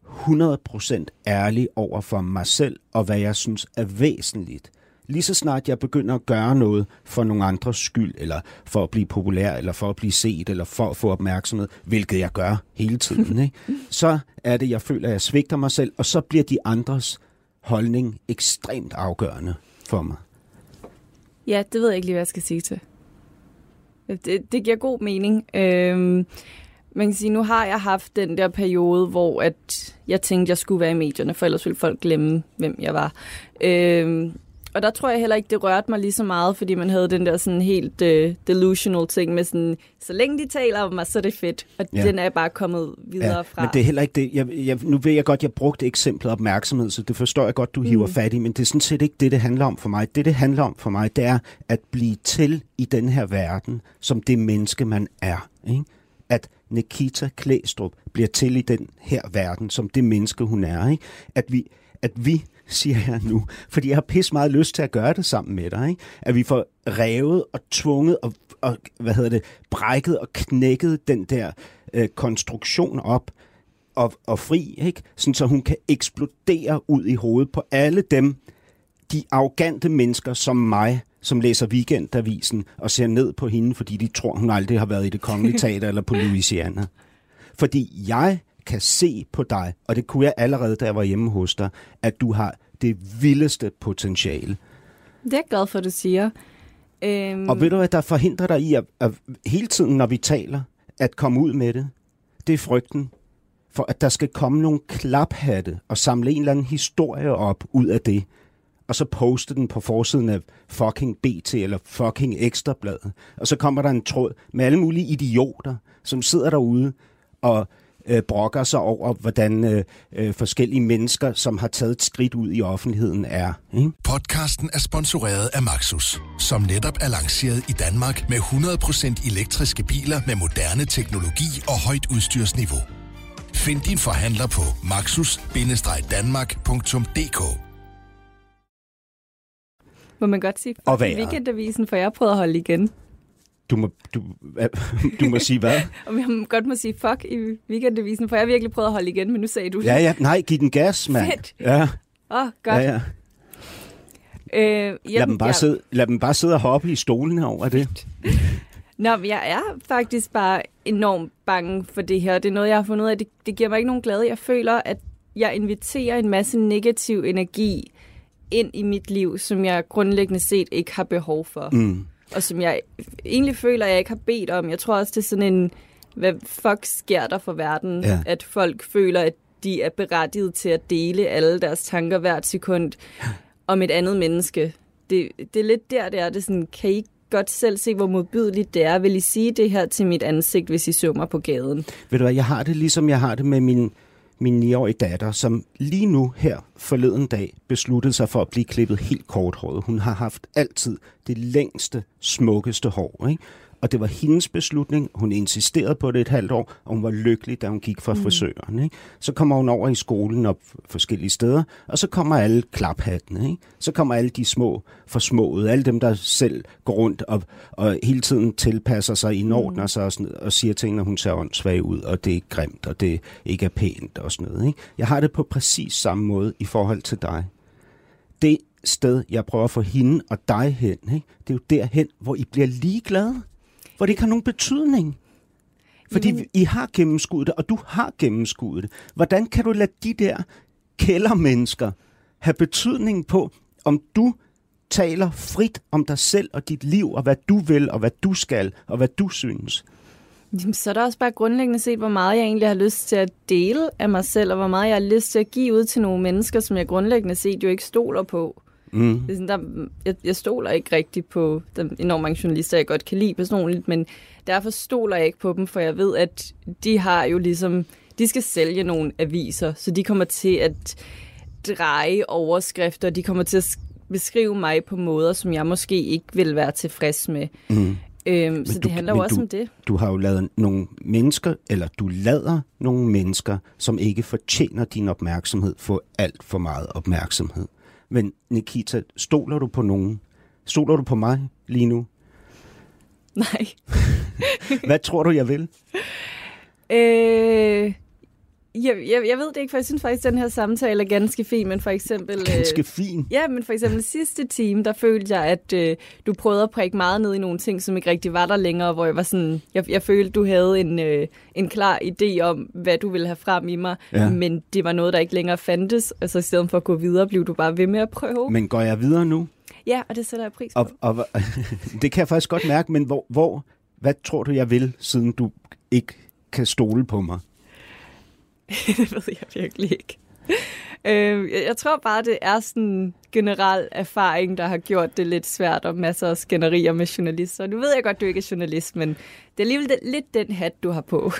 100% ærlig over for mig selv, og hvad jeg synes er væsentligt lige så snart jeg begynder at gøre noget for nogle andres skyld, eller for at blive populær, eller for at blive set, eller for at få opmærksomhed, hvilket jeg gør hele tiden, *laughs* ikke? så er det, jeg føler, at jeg svigter mig selv, og så bliver de andres holdning ekstremt afgørende for mig. Ja, det ved jeg ikke lige, hvad jeg skal sige til. Det, det giver god mening. Øhm, man kan sige, nu har jeg haft den der periode, hvor at jeg tænkte, jeg skulle være i medierne, for ellers ville folk glemme, hvem jeg var. Øhm, og der tror jeg heller ikke, det rørte mig lige så meget, fordi man havde den der sådan helt uh, delusional ting med sådan, så længe de taler om mig, så er det fedt. Og ja. den er bare kommet videre ja, fra. Men det er heller ikke det. Jeg, jeg, nu ved jeg godt, jeg brugte eksemplet opmærksomhed, så det forstår jeg godt, du hiver mm. fat i, men det er sådan set ikke det, det handler om for mig. Det, det handler om for mig, det er at blive til i den her verden, som det menneske, man er. Ikke? At Nikita Klæstrup bliver til i den her verden, som det menneske, hun er. Ikke? At vi, at vi siger jeg nu, fordi jeg har pis meget lyst til at gøre det sammen med dig, ikke? at vi får revet og tvunget og, og hvad hedder det, brækket og knækket den der øh, konstruktion op og, og fri, ikke? Sådan, så hun kan eksplodere ud i hovedet på alle dem, de arrogante mennesker som mig, som læser Weekendavisen og ser ned på hende, fordi de tror, hun aldrig har været i det kongelige teater eller på Louisiana. Fordi jeg kan se på dig, og det kunne jeg allerede, da jeg var hjemme hos dig, at du har det vildeste potentiale. Det er jeg glad for, at du siger. Øhm... Og ved du hvad, der forhindrer dig i at, at hele tiden, når vi taler, at komme ud med det? Det er frygten for, at der skal komme nogle klaphatte og samle en eller anden historie op ud af det, og så poste den på forsiden af fucking BT eller fucking Ekstrabladet. Og så kommer der en tråd med alle mulige idioter, som sidder derude og øh, brokker sig over, hvordan øh, øh, forskellige mennesker, som har taget et skridt ud i offentligheden, er. Ikke? Podcasten er sponsoreret af Maxus, som netop er lanceret i Danmark med 100% elektriske biler med moderne teknologi og højt udstyrsniveau. Find din forhandler på maxus-danmark.dk Må man godt sige, og weekendavisen, for jeg prøvet at holde igen. Du må, du, *laughs* du må sige hvad? *laughs* Om jeg godt må sige fuck i weekendavisen, for jeg har virkelig prøvet at holde igen, men nu sagde du det. Ja, ja, nej, giv den gas, mand. Fedt. Ja. Åh, oh, godt. Ja, ja. Øh, lad, dem bare jeg... sidde, lad dem bare sidde og hoppe i stolene over det. Nå, men jeg er faktisk bare enormt bange for det her. Det er noget, jeg har fundet ud af. Det, det giver mig ikke nogen glæde. Jeg føler, at jeg inviterer en masse negativ energi ind i mit liv, som jeg grundlæggende set ikke har behov for. Mm. Og som jeg egentlig føler, jeg ikke har bedt om. Jeg tror også, det er sådan en, hvad fuck sker der for verden? Ja. At folk føler, at de er berettiget til at dele alle deres tanker hvert sekund om et andet menneske. Det, det er lidt der, det er. Det er sådan, kan I ikke godt selv se, hvor modbydeligt det er? Vil I sige det her til mit ansigt, hvis I så mig på gaden? Ved du hvad, jeg har det ligesom jeg har det med min, min 9-årige datter, som lige nu her forleden dag besluttede sig for at blive klippet helt korthåret. Hun har haft altid det længste, smukkeste hår, ikke? Og det var hendes beslutning. Hun insisterede på det et halvt år, og hun var lykkelig, da hun gik fra frisøren. Ikke? Så kommer hun over i skolen og forskellige steder, og så kommer alle klaphattene. Ikke? Så kommer alle de små forsmåede, alle dem, der selv går rundt og, og hele tiden tilpasser sig, indordner sig og, sådan, og siger ting, når hun ser åndssvag ud, og det er grimt, og det ikke er pænt og sådan noget. Ikke? Jeg har det på præcis samme måde i forhold til dig det sted, jeg prøver at få hende og dig hen, ikke? det er jo derhen, hvor I bliver ligeglade. Hvor det ikke har nogen betydning. Fordi Jamen- I har gennemskuddet det, og du har gennemskuddet det. Hvordan kan du lade de der kældermennesker have betydning på, om du taler frit om dig selv og dit liv, og hvad du vil, og hvad du skal, og hvad du synes? Jamen, så er der også bare grundlæggende set, hvor meget jeg egentlig har lyst til at dele af mig selv, og hvor meget jeg har lyst til at give ud til nogle mennesker, som jeg grundlæggende set jo ikke stoler på. Mm. Det er sådan, der, jeg, jeg stoler ikke rigtig på de enormt mange journalister, jeg godt kan lide personligt, men derfor stoler jeg ikke på dem, for jeg ved, at de har jo ligesom, de skal sælge nogle aviser, så de kommer til at dreje overskrifter, de kommer til at sk- beskrive mig på måder, som jeg måske ikke vil være tilfreds med. Mm. Øhm, så du- det handler jo også du- om det. Du har jo lavet nogle mennesker, eller du lader nogle mennesker, som ikke fortjener din opmærksomhed, få alt for meget opmærksomhed. Men Nikita, stoler du på nogen? Stoler du på mig lige nu? Nej. *laughs* Hvad tror du, jeg vil? Øh, jeg, jeg, jeg ved det ikke, for jeg synes faktisk, at den her samtale er ganske fin, men for eksempel... øh, Ganske fin. Ja, men for eksempel sidste time, der følte jeg, at øh, du prøvede at prikke meget ned i nogle ting, som ikke rigtig var der længere, hvor jeg var sådan, jeg, jeg følte, du havde en, øh, en klar idé om, hvad du ville have frem i mig, Ja. men det var noget, der ikke længere fandtes, og så i stedet for at gå videre, blev du bare ved med at prøve. Men... Men går jeg videre nu? Ja, og det sætter jeg pris på. Og, og, *laughs* det kan jeg faktisk godt mærke, men hvor, hvor, hvad tror du, jeg vil, siden du ikke kan stole på mig? *laughs* det ved jeg virkelig ikke. Øh, jeg, tror bare, det er sådan en generel erfaring, der har gjort det lidt svært, og masser af skænderier med journalister. Nu ved jeg godt, du ikke er journalist, men det er alligevel lidt den hat, du har på.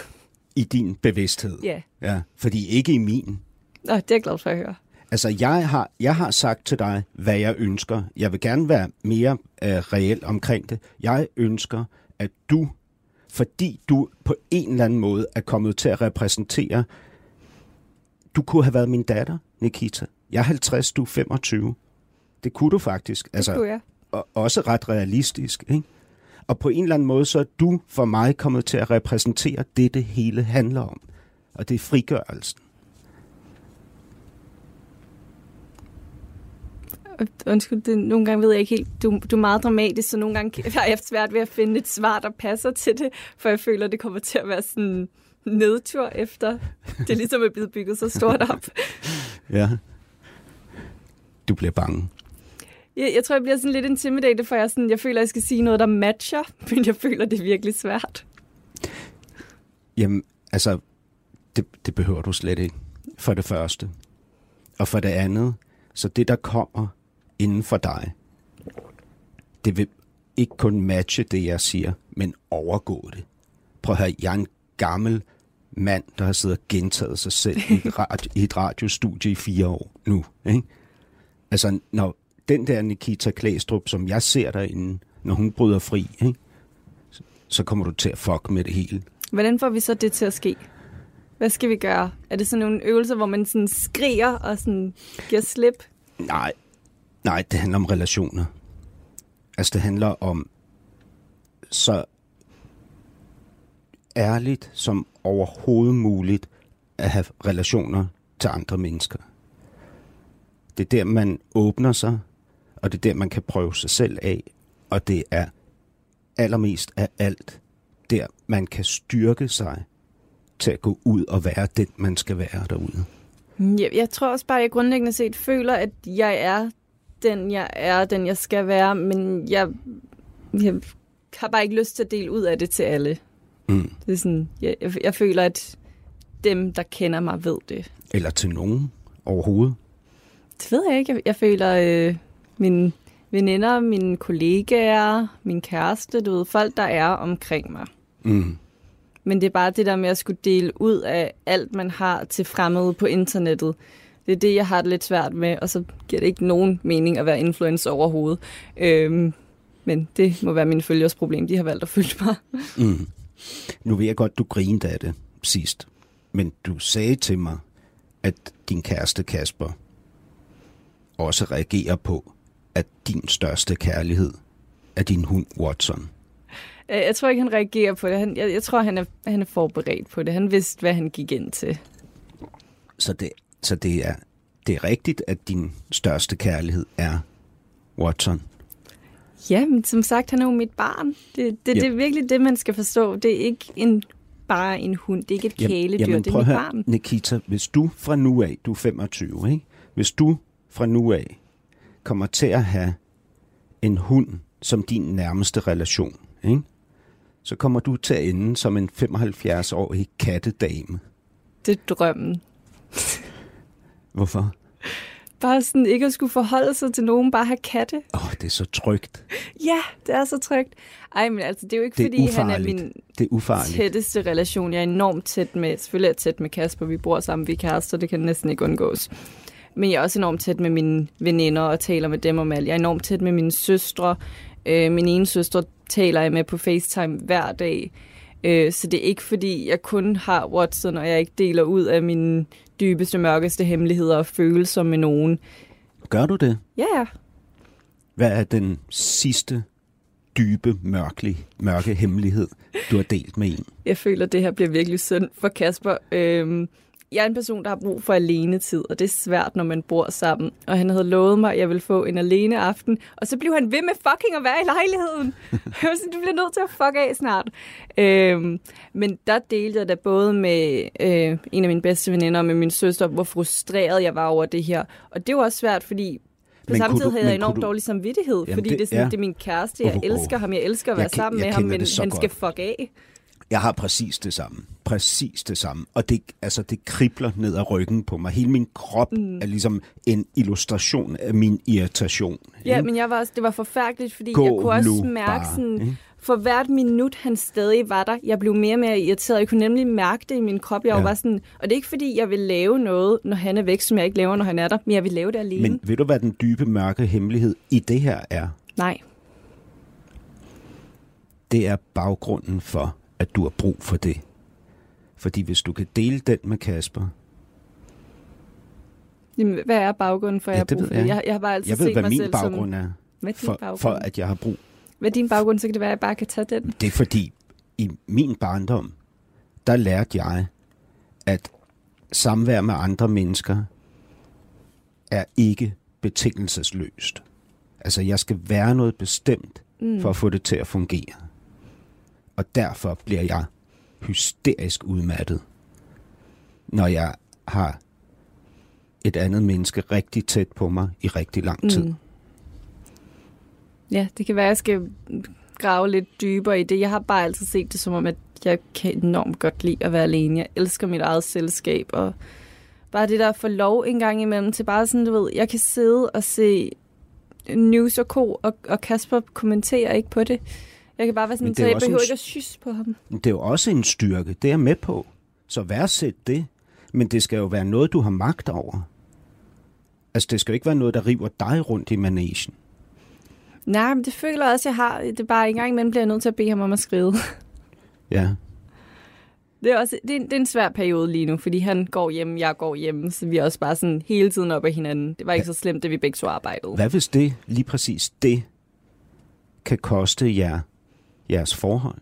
I din bevidsthed. Ja, ja fordi ikke i min. Nå, det er jeg glad for at høre. Altså, jeg har, jeg har sagt til dig, hvad jeg ønsker. Jeg vil gerne være mere øh, reel omkring det. Jeg ønsker, at du, fordi du på en eller anden måde er kommet til at repræsentere, du kunne have været min datter, Nikita. Jeg er 50, du er 25. Det kunne du faktisk. Det kunne jeg. og også ret realistisk. Ikke? Og på en eller anden måde, så er du for mig kommet til at repræsentere det, det hele handler om. Og det er frigørelsen. Undskyld, det, nogle gange ved jeg ikke helt, du, du er meget dramatisk, så nogle gange *laughs* har jeg haft svært ved at finde et svar, der passer til det, for jeg føler, det kommer til at være sådan nedtur efter. Det er ligesom er blevet bygget så stort op. Ja. Du bliver bange. Jeg, jeg tror, jeg bliver sådan lidt intimidated, for jeg, sådan, jeg føler, jeg skal sige noget, der matcher, *laughs* men jeg føler, det er virkelig svært. Jamen, altså, det, det behøver du slet ikke. For det første. Og for det andet, så det, der kommer inden for dig, det vil ikke kun matche det, jeg siger, men overgå det. Prøv at høre, jeg er en gammel mand, der har siddet og gentaget sig selv i et, radio, i et radiostudie i fire år nu. Ikke? Altså, når den der Nikita Klæstrup, som jeg ser derinde, når hun bryder fri, ikke? Så, kommer du til at fuck med det hele. Hvordan får vi så det til at ske? Hvad skal vi gøre? Er det sådan nogle øvelser, hvor man sådan skriger og sådan giver slip? Nej, nej, det handler om relationer. Altså, det handler om så ærligt som overhovedet muligt at have relationer til andre mennesker. Det er der, man åbner sig, og det er der, man kan prøve sig selv af, og det er allermest af alt der, man kan styrke sig til at gå ud og være den, man skal være derude. Jeg, jeg tror også bare, at jeg grundlæggende set føler, at jeg er den, jeg er, den jeg skal være, men jeg jeg har bare ikke lyst til at dele ud af det til alle. Mm. Det er sådan, jeg, jeg, jeg føler, at dem, der kender mig, ved det. Eller til nogen overhovedet. Det ved jeg ikke. Jeg, jeg føler, øh, mine veninder, mine kollegaer, min kæreste, du ved, folk, der er omkring mig. Mm. Men det er bare det der med at skulle dele ud af alt, man har til fremmede på internettet. Det er det, jeg har det lidt svært med, og så giver det ikke nogen mening at være influencer overhovedet. Øhm, men det må være min følgers problem. De har valgt at følge mig. Mm. Nu ved jeg godt, du grinede af det sidst. Men du sagde til mig, at din kæreste Kasper også reagerer på, at din største kærlighed er din hund Watson. Øh, Jeg tror ikke, han reagerer på det. Han, jeg, jeg tror, han er, han er forberedt på det. Han vidste, hvad han gik ind til. Så det, så det er, det er rigtigt, at din største kærlighed er Watson. Ja, men som sagt, han er jo mit barn. Det, det, Ja. det er virkelig det, man skal forstå. Det er ikke en, bare en hund. Det er ikke et kæledyr. det er mit høre, barn. Nikita, hvis du fra nu af, du er 25, ikke? Hvis du fra nu af kommer til at have en hund som din nærmeste relation, ikke? så kommer du til at ende som en 75-årig kattedame. Det er drømmen. Hvorfor? Bare sådan ikke at skulle forholde sig til nogen, bare have katte. Åh, oh, det er så trygt. Ja, det er så trygt. Ej, men altså, det er jo ikke, Det er fordi han er ufarligt. min Det er ufarligt. tætteste relation. Jeg er enormt tæt med, selvfølgelig er jeg tæt med Kasper, vi bor sammen, vi er kærester, det kan næsten ikke undgås. Men jeg er også enormt tæt med mine veninder og taler med dem om alt. Jeg er enormt tæt med mine søstre. Øh, min ene søstre taler jeg med på FaceTime hver dag. Øh, så det er ikke fordi, jeg kun har Watson, og jeg ikke deler ud af mine dybeste, mørkeste hemmeligheder og følelser med nogen. Gør du det? Ja, ja. Hvad er den sidste dybe, mørke, mørke hemmelighed, du har delt med en? Jeg føler, at det her bliver virkelig synd for Kasper. Øhm, jeg er en person, der har brug for alenetid, og det er svært, når man bor sammen. Og han havde lovet mig, at jeg ville få en alene aften, og så blev han ved med fucking at være i lejligheden. *laughs* Jeg var sådan, du bliver nødt til at fuck af snart. Øhm, men der delte jeg da både med øh, en af mine bedste veninder og med min søster, hvor frustreret jeg var over det her. Og det var også svært, fordi på Men samme tid du- havde jeg enormt du- dårlig samvittighed, Jamen, fordi det- det, er sådan, ja. det er min kæreste, jeg elsker ham, jeg elsker at være Jeg sammen jeg med ham, men han skal godt. fuck af. Jeg har præcis det samme. Præcis det samme. Og det, altså, det kribler ned ad ryggen på mig. Hele min krop mm. er ligesom en illustration af min irritation. Ja, ikke? men jeg var også, det var forfærdeligt, fordi Gå jeg kunne også mærke bare, sådan, ikke? for hvert minut han stadig var der, jeg blev mere og mere irriteret. Jeg kunne nemlig mærke det i min krop. Jeg ja. Var sådan, og det er ikke fordi, jeg vil lave noget, når han er væk, som jeg ikke laver, når han er der, men jeg vil lave det alene. Men ved du, hvad den dybe, mørke hemmelighed i det her er? Nej. Det er baggrunden for, at du har brug for det. Fordi hvis du kan dele den med Kasper, Jamen, hvad er baggrunden for, at Ja, jeg har brug for jeg det? Jeg, jeg har bare altid jeg ved, set hvad mig min selv baggrund som... er, Hvad er din for, baggrund? for at jeg har brug. Hvad er din baggrund? Så kan det være, at jeg bare kan tage den. Det er fordi, i min barndom, der lærte jeg, at samvær med andre mennesker er ikke betingelsesløst. Altså, jeg skal være noget bestemt mm. for at få det til at fungere. Og derfor bliver jeg hysterisk udmattet, når jeg har et andet menneske rigtig tæt på mig i rigtig lang tid. Mm. Ja, det kan være, at jeg skal grave lidt dybere i det. Jeg har bare altid set det som om, at jeg kan enormt godt lide at være alene. Jeg elsker mit eget selskab, og bare det der at få lov en gang imellem til bare sådan, du ved, jeg kan sidde og se News og Co, og, og Kasper kommenterer ikke på det. Jeg kan bare være sådan, så jeg behøver ikke at sys på ham. Det er jo også en styrke, det er jeg med på. Så værdsæt det, men det skal jo være noget, du har magt over. Altså, det skal jo ikke være noget, der river dig rundt i managen. Nej, men det føler jeg også, jeg har. Det er bare en gang imellem bliver jeg nødt til at bede ham om at skrive. *laughs* Ja. Det er, også, det, er, en- det er en svær periode lige nu, fordi han går hjem, jeg går hjem, så vi er også bare sådan hele tiden op ad hinanden. Det var ikke så slemt, det vi begge to arbejdede. Hvad hvis det, lige præcis det, kan koste jer jeres forhold?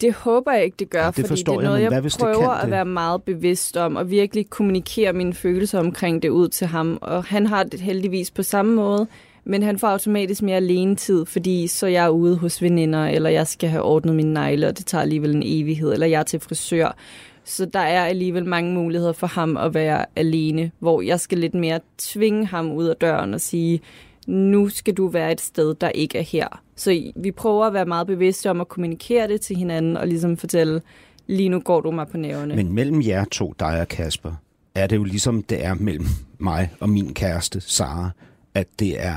Det håber jeg ikke, det gør, Ja, det fordi det er jeg, noget, jeg, det prøver at det? være meget bevidst om, og virkelig kommunikere mine følelser omkring det ud til ham. Og han har det heldigvis på samme måde, men han får automatisk mere alene tid, fordi så er jeg ude hos veninder, eller jeg skal have ordnet mine negle, og det tager alligevel en evighed, eller jeg er til frisør. Så der er alligevel mange muligheder for ham at være alene, hvor jeg skal lidt mere tvinge ham ud af døren og sige, nu skal du være et sted, der ikke er her. Så vi prøver at være meget bevidste om at kommunikere det til hinanden, og ligesom fortælle, lige nu går du mig på nævne. Men mellem jer to, dig og Kasper, er det jo ligesom det er mellem mig og min kæreste, Sara, at det er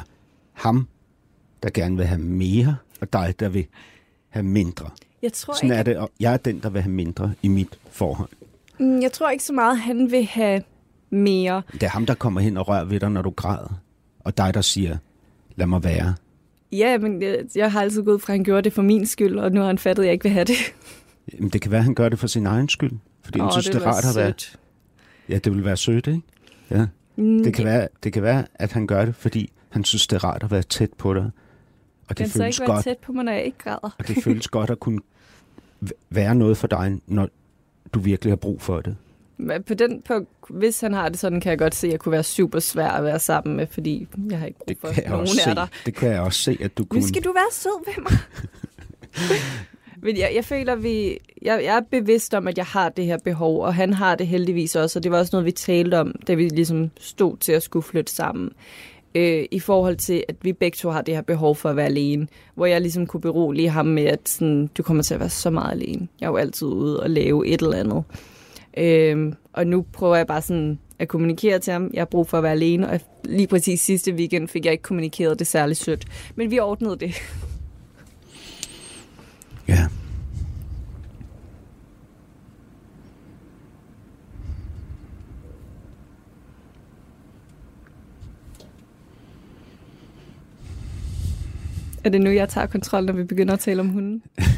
ham, der gerne vil have mere, og dig, der vil have mindre. Jeg tror, Sådan ikke, er det, og jeg er den, der vil have mindre i mit forhold. Mm, jeg tror ikke så meget, at han vil have mere. Det er ham, der kommer hen og rører ved dig, når du græder. Og dig, der siger, lad mig være. Ja, men jeg, jeg har altid gået fra, at han gjorde det for min skyld, og nu har han fattet, at jeg ikke vil have det. Jamen, det kan være, at han gør det for sin egen skyld. Fordi han Åh, synes, det, ville er rart at være. Ja, det vil være sødt, ikke? Ja. Mm, Det kan, være, det kan være, at han gør det, fordi han synes, det er rart at være tæt på dig. Og det så føles ikke være godt, tæt på mig, når jeg ikke græder? og det føles godt at kunne være noget for dig, når du virkelig har brug for det. Men på den, på, hvis han har det sådan, kan jeg godt se, at jeg kunne være super svær at være sammen med, fordi jeg har ikke brug Det for kan, jeg nogen af dig. det kan jeg også se, at du kunne... skal du være sød ved mig. *laughs* Men jeg, jeg føler, vi, jeg, jeg er bevidst om, at jeg har det her behov, og han har det heldigvis også, og det var også noget, vi talte om, da vi ligesom stod til at skulle flytte sammen. Øh, I forhold til, at vi begge to har det her behov for at være alene, hvor jeg ligesom kunne berolige ham med, at sådan, du kommer til at være så meget alene. Jeg er jo altid ude og lave et eller andet. Øh, og nu prøver jeg bare sådan at kommunikere til ham. Jeg har brug for at være alene, og lige præcis sidste weekend fik jeg ikke kommunikeret det særlig sødt. Men vi ordnede det. Ja. Er det nu, jeg tager kontrol, når vi begynder at tale om hunden? *laughs*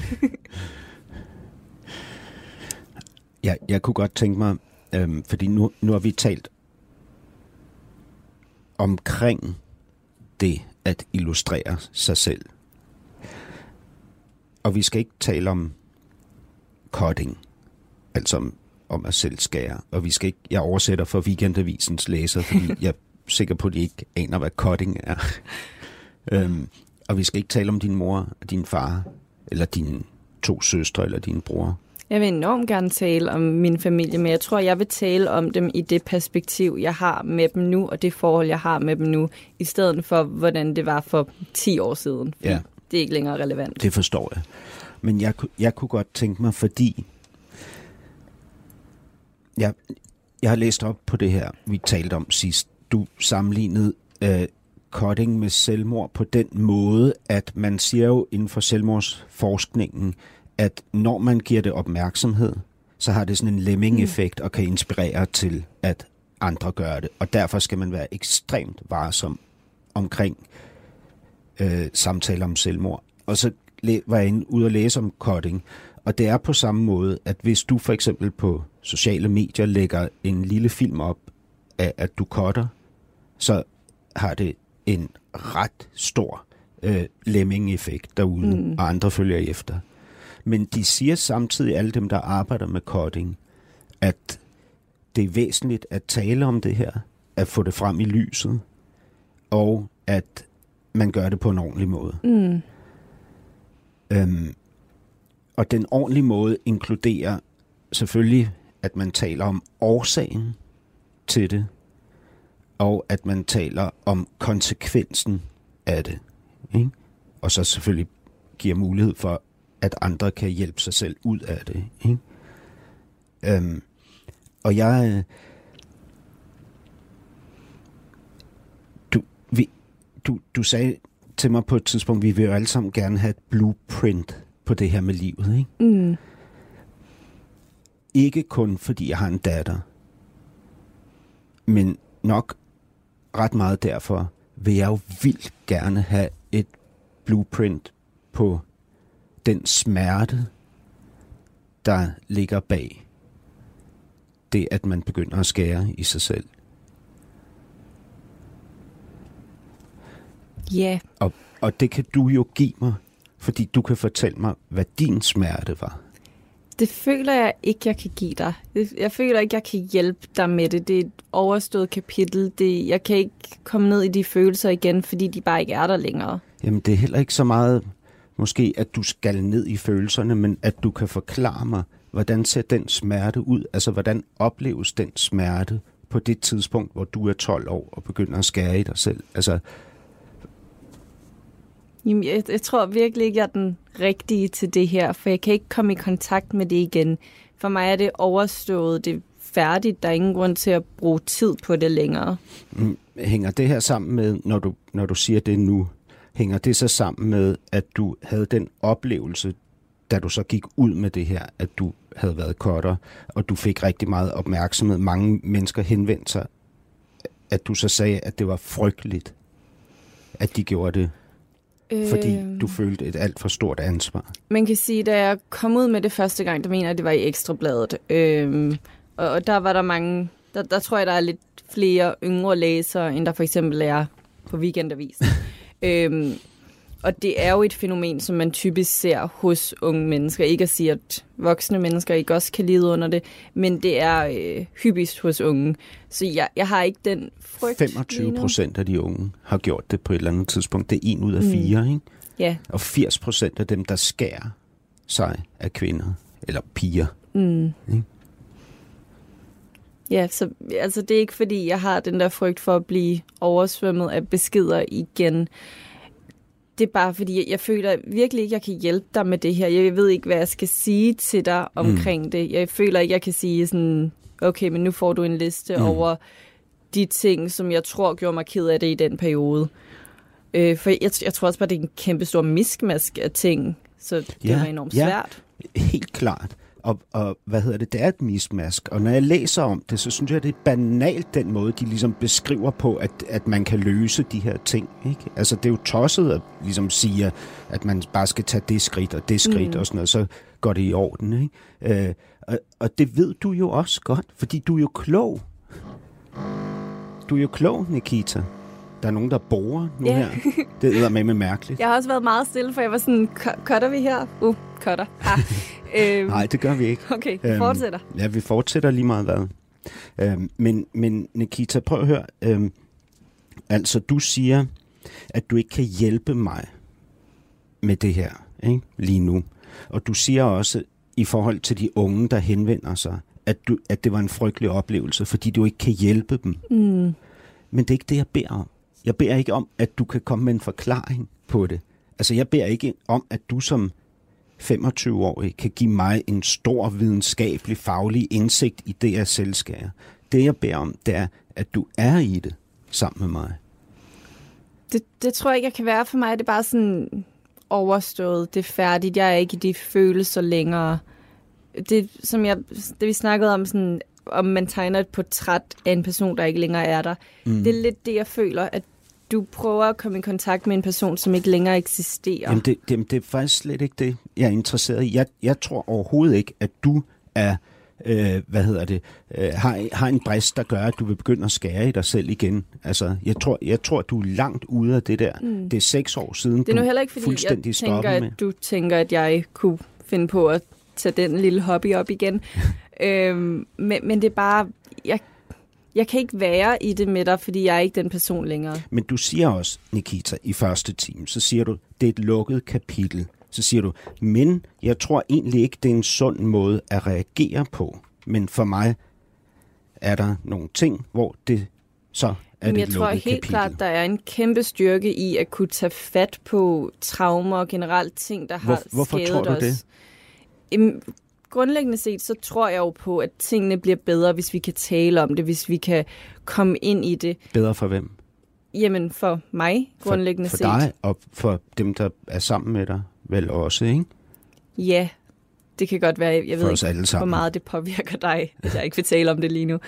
Jeg, jeg kunne godt tænke mig, øhm, fordi nu, nu har vi talt omkring det at illustrere sig selv. Og vi skal ikke tale om cutting, altså om, om at selv skære. Og vi skal ikke, jeg oversætter for Weekendavisens læser, fordi *laughs* jeg er sikker på, at de ikke aner, hvad cutting er. øhm, og vi skal ikke tale om din mor og din far, eller dine to søstre, eller din bror. Jeg vil enormt gerne tale om min familie, men jeg tror, jeg vil tale om dem i det perspektiv, jeg har med dem nu, og det forhold, jeg har med dem nu, i stedet for, hvordan det var for 10 år siden. Ja. Det er ikke længere relevant. Det forstår jeg. Men jeg, jeg kunne godt tænke mig, fordi jeg, jeg har læst op på det her, vi talte om sidst. Du sammenlignede øh, cutting med selvmord på den måde, at man siger jo inden for selvmordsforskningen, at når man giver det opmærksomhed, så har det sådan en lemming-effekt og kan inspirere til, at andre gør det. Og derfor skal man være ekstremt varsom omkring øh, samtaler om selvmord. Og så var jeg inde, ude og læse om cutting, og det er på samme måde, at hvis du for eksempel på sociale medier lægger en lille film op af, at du cutter, så har det en ret stor øh, lemming-effekt derude, mm. og andre følger efter. Men de siger samtidig, alle dem, der arbejder med cutting, at det er væsentligt at tale om det her, at få det frem i lyset, og at man gør det på en ordentlig måde. Mm. Øhm, og den ordentlige måde inkluderer selvfølgelig, at man taler om årsagen til det, og at man taler om konsekvensen af det. Ikke? Og så selvfølgelig giver mulighed for, at andre kan hjælpe sig selv ud af det. Ikke? Øhm, og jeg... Du, vi, du, du sagde til mig på et tidspunkt, vi vil jo alle sammen gerne have et blueprint på det her med livet. Ikke, Mm. ikke kun fordi jeg har en datter, men nok ret meget derfor vil jeg jo vildt gerne have et blueprint på den smerte, der ligger bag det, at man begynder at skære i sig selv. Ja, Og, og det kan du jo give mig, fordi du kan fortælle mig, hvad din smerte var. det føler jeg ikke, jeg kan give dig. Jeg føler ikke, jeg kan hjælpe dig med det. Det er et overstået kapitel. Det, jeg kan ikke komme ned i de følelser igen, fordi de bare ikke er der længere. Jamen, det er heller ikke så meget, måske, at du skal ned i følelserne, men at du kan forklare mig, hvordan ser den smerte ud? Altså, hvordan opleves den smerte på det tidspunkt, hvor du er 12 år og begynder at skære i dig selv? Altså, Jamen, jeg, jeg tror virkelig ikke, jeg er den rigtige til det her, for jeg kan ikke komme i kontakt med det igen. For mig er det overstået, det er færdigt, der er ingen grund til at bruge tid på det længere. Mm, Hænger det her sammen med, når du, når du siger det nu, hænger det så sammen med, at du havde den oplevelse, da du så gik ud med det her, at du havde været cutter, og du fik rigtig meget opmærksomhed, mange mennesker henvendte sig, at du så sagde, at det var frygteligt, at de gjorde det, fordi Øhm. du følte et alt for stort ansvar. Man kan sige, da jeg kom ud med det første gang, der mener jeg, det var i Ekstrabladet. Og, og der var der mange, der, der tror jeg, der er lidt flere yngre læsere, end der for eksempel er på Weekendavisen. *laughs* øhm, og det er jo et fænomen, som man typisk ser hos unge mennesker. Ikke at sige, at voksne mennesker ikke også kan lide under det, men det er øh, hyppigst hos unge. Så jeg, jeg har ikke den frygt 25 lige nu. procent af de unge har gjort det på et eller andet tidspunkt. Det er en ud af Mm. fire, ikke? Ja. Og 80 procent af dem, der skærer sig, er kvinder eller piger. Mm. Ikke? Ja, så altså, det er ikke fordi, jeg har den der frygt for at blive oversvømmet af beskeder igen. Det er bare fordi, jeg, jeg føler virkelig ikke, jeg kan hjælpe dig med det her. Jeg ved ikke, hvad jeg skal sige til dig omkring mm. det. Jeg føler ikke, jeg kan sige sådan, okay, men nu får du en liste Mm. mm. over de ting, som jeg tror gjorde mig ked af det i den periode. Øh, for jeg, jeg tror også bare, det er en kæmpe stor miskmask af ting, så det Ja, var enormt ja. svært. Helt klart. Og, og hvad hedder det? Det er et mismask. Og når jeg læser om det, så synes jeg, det er banalt den måde, de ligesom beskriver på, at, at man kan løse de her ting. Ikke? Altså, det er jo tosset at ligesom sige, at man bare skal tage det skridt og det skridt mm. og sådan noget, så går det i orden. Ikke? Øh, og, og det ved du jo også godt, fordi du er jo klog. Du er jo klog, Nikita. Der er nogen, der borer nu Ja. her. Det er med med mærkeligt. Jeg har også været meget stille, for jeg var sådan, "Cu- cutter vi her? Uh, cutter. Ah. *laughs* øhm, Nej, det gør vi ikke. Okay, vi Øhm, fortsætter. Ja, vi fortsætter lige meget hvad. Øhm, men, men Nikita, prøv at høre. Øhm, altså, du siger, at du ikke kan hjælpe mig med det her ikke? lige nu. Og du siger også, i forhold til de unge, der henvender sig, at, du, at det var en frygtelig oplevelse, fordi du ikke kan hjælpe dem. Mm. Men det er ikke det, jeg beder om. Jeg beder ikke om, at du kan komme med en forklaring på det. Altså, jeg beder ikke om, at du som 25-årig kan give mig en stor videnskabelig, faglig indsigt i det, jeg selv skal. Det, jeg beder om, det er, at du er i det sammen med mig. Det, det tror jeg ikke, jeg kan være for mig. Det er bare sådan overstået. Det er færdigt. Jeg er ikke i de følelser længere. Det, som jeg, det vi snakkede om, sådan, om man tegner et portræt af en person, der ikke længere er der. Mm. Det er lidt det, jeg føler, at du prøver at komme i kontakt med en person, som ikke længere eksisterer. Jamen, det, det, det er faktisk slet ikke det, jeg er interesseret i. Jeg, jeg tror overhovedet ikke, at du er, øh, hvad hedder det, øh, har, har en brist, der gør, at du vil begynde at skære i dig selv igen. Altså, jeg tror, jeg tror du er langt ude af det der. Mm. Det er seks år siden, Det er nu heller ikke, fordi jeg tænker, at med. du tænker, at jeg kunne finde på at tage den lille hobby op igen. *laughs* øhm, men, men det er bare... Jeg, jeg kan ikke være i det med dig, fordi jeg er ikke den person længere. Men du siger også, Nikita, i første time, så siger du, det er et lukket kapitel. Så siger du, men jeg tror egentlig ikke, det er en sund måde at reagere på. Men for mig er der nogle ting, hvor det så er Men det jeg tror helt kapitel. klart, der er en kæmpe styrke i at kunne tage fat på traumer og generelt ting, der har Hvor- hvorfor skadet tror du os. det? Jamen, grundlæggende set, så tror jeg jo på, at tingene bliver bedre, hvis vi kan tale om det, hvis vi kan komme ind i det. Bedre for hvem? Jamen, for mig, For, grundlæggende for set. dig og for dem, der er sammen med dig, vel også, ikke? Ja, det kan godt være. Jeg For ved ikke, hvor meget det påvirker dig, at jeg ikke vil tale om det lige nu.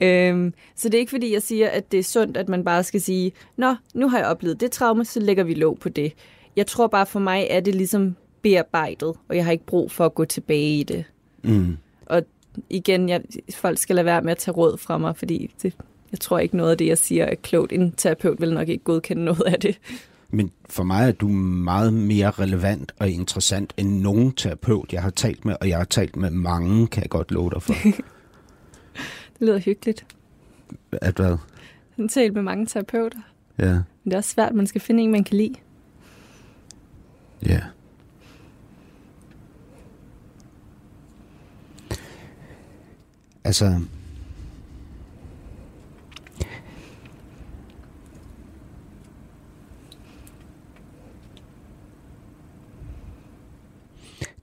Øhm, så det er ikke fordi, jeg siger, at det er sundt, at man bare skal sige, Nå, nu har jeg oplevet det traume, så lægger vi låg på det. Jeg tror bare, for mig er det ligesom bearbejdet, og jeg har ikke brug for at gå tilbage i det. Mm. Og igen, jeg, folk skal lade være med at tage råd fra mig, fordi det, jeg tror ikke noget af det, jeg siger er klogt. En terapeut vil nok ikke godkende noget af det. Men for mig er du meget mere relevant og interessant end nogen terapeut, jeg har talt med, og jeg har talt med mange, kan jeg godt love dig for. *laughs* Det lyder hyggeligt. At hvad? Jeg har talt med mange terapeuter. Ja. Men det er også svært, man skal finde en, man kan lide. Ja. Altså...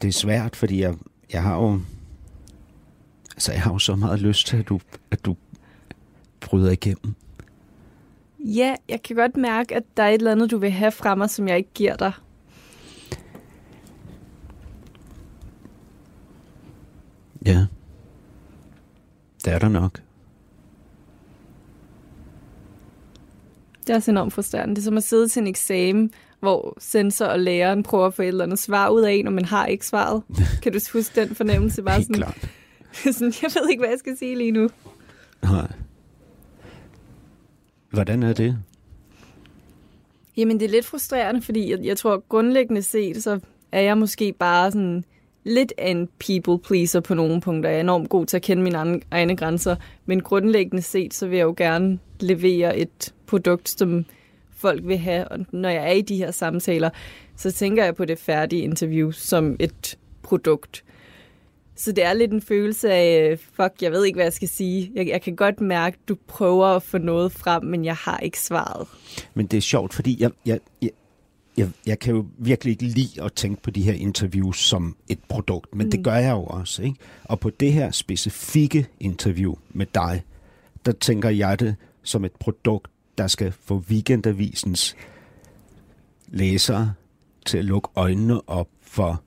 det er svært, fordi jeg, jeg har jo... Altså, jeg har jo så meget lyst til, at du, at du bryder igennem. Ja, jeg kan godt mærke, at der er et eller andet, du vil have fra mig, som jeg ikke giver dig. Ja. Det er der nok. Det er også enormt frustrerende. Det er som at sidde til en eksamen, hvor sensor og læreren prøver at få et eller andet svar ud af en, og man har ikke svaret. *laughs* Kan du huske den fornemmelse? Bare sådan, klart. *laughs* sådan, jeg ved ikke, hvad jeg skal sige lige nu. Nej. Hvordan er det? Jamen, det er lidt frustrerende, fordi jeg, jeg tror grundlæggende set, så er jeg måske bare sådan lidt af en people pleaser på nogle punkter. Jeg er enormt god til at kende mine egne, egne grænser, men grundlæggende set, så vil jeg jo gerne levere et produkt, som folk vil have. Og når jeg er i de her samtaler, så tænker jeg på det færdige interview som et produkt. Så det er lidt en følelse af, øh, fuck, jeg ved ikke, hvad jeg skal sige. Jeg, jeg kan godt mærke, at du prøver at få noget frem, men jeg har ikke svaret. Men det er sjovt, fordi jeg, jeg, jeg, jeg, jeg kan jo virkelig ikke lide at tænke på de her interviews som et produkt, men mm. det gør jeg jo også. Ikke? Og på det her specifikke interview med dig, der tænker jeg det som et produkt, der skal få Weekendavisens læsere til at lukke øjnene op for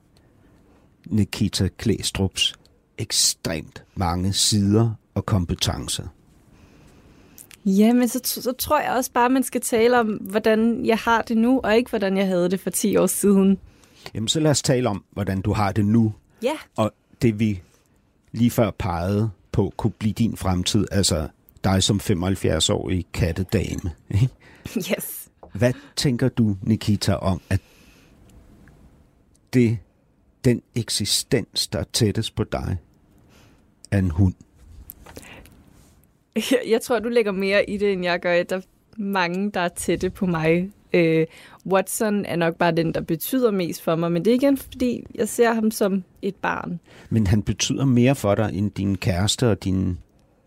Nikita Klæstrups ekstremt mange sider og kompetencer. Ja, men så, så tror jeg også bare, man skal tale om, hvordan jeg har det nu, og ikke hvordan jeg havde det for 10 år siden. Jamen, så lad os tale om, hvordan du har det nu, Ja, og det vi lige før pegede på, kunne blive din fremtid, altså dig som 75-årig kattedame. ikke? *laughs* yes. Hvad tænker du, Nikita, om, at det, den eksistens, der er tættest på dig, er en hund? Jeg, jeg tror, du lægger mere i det, end jeg gør. Der er mange, der er tætte på mig. Øh, Watson er nok bare den, der betyder mest for mig, men det er igen, fordi jeg ser ham som et barn. Men han betyder mere for dig end din kæreste og dine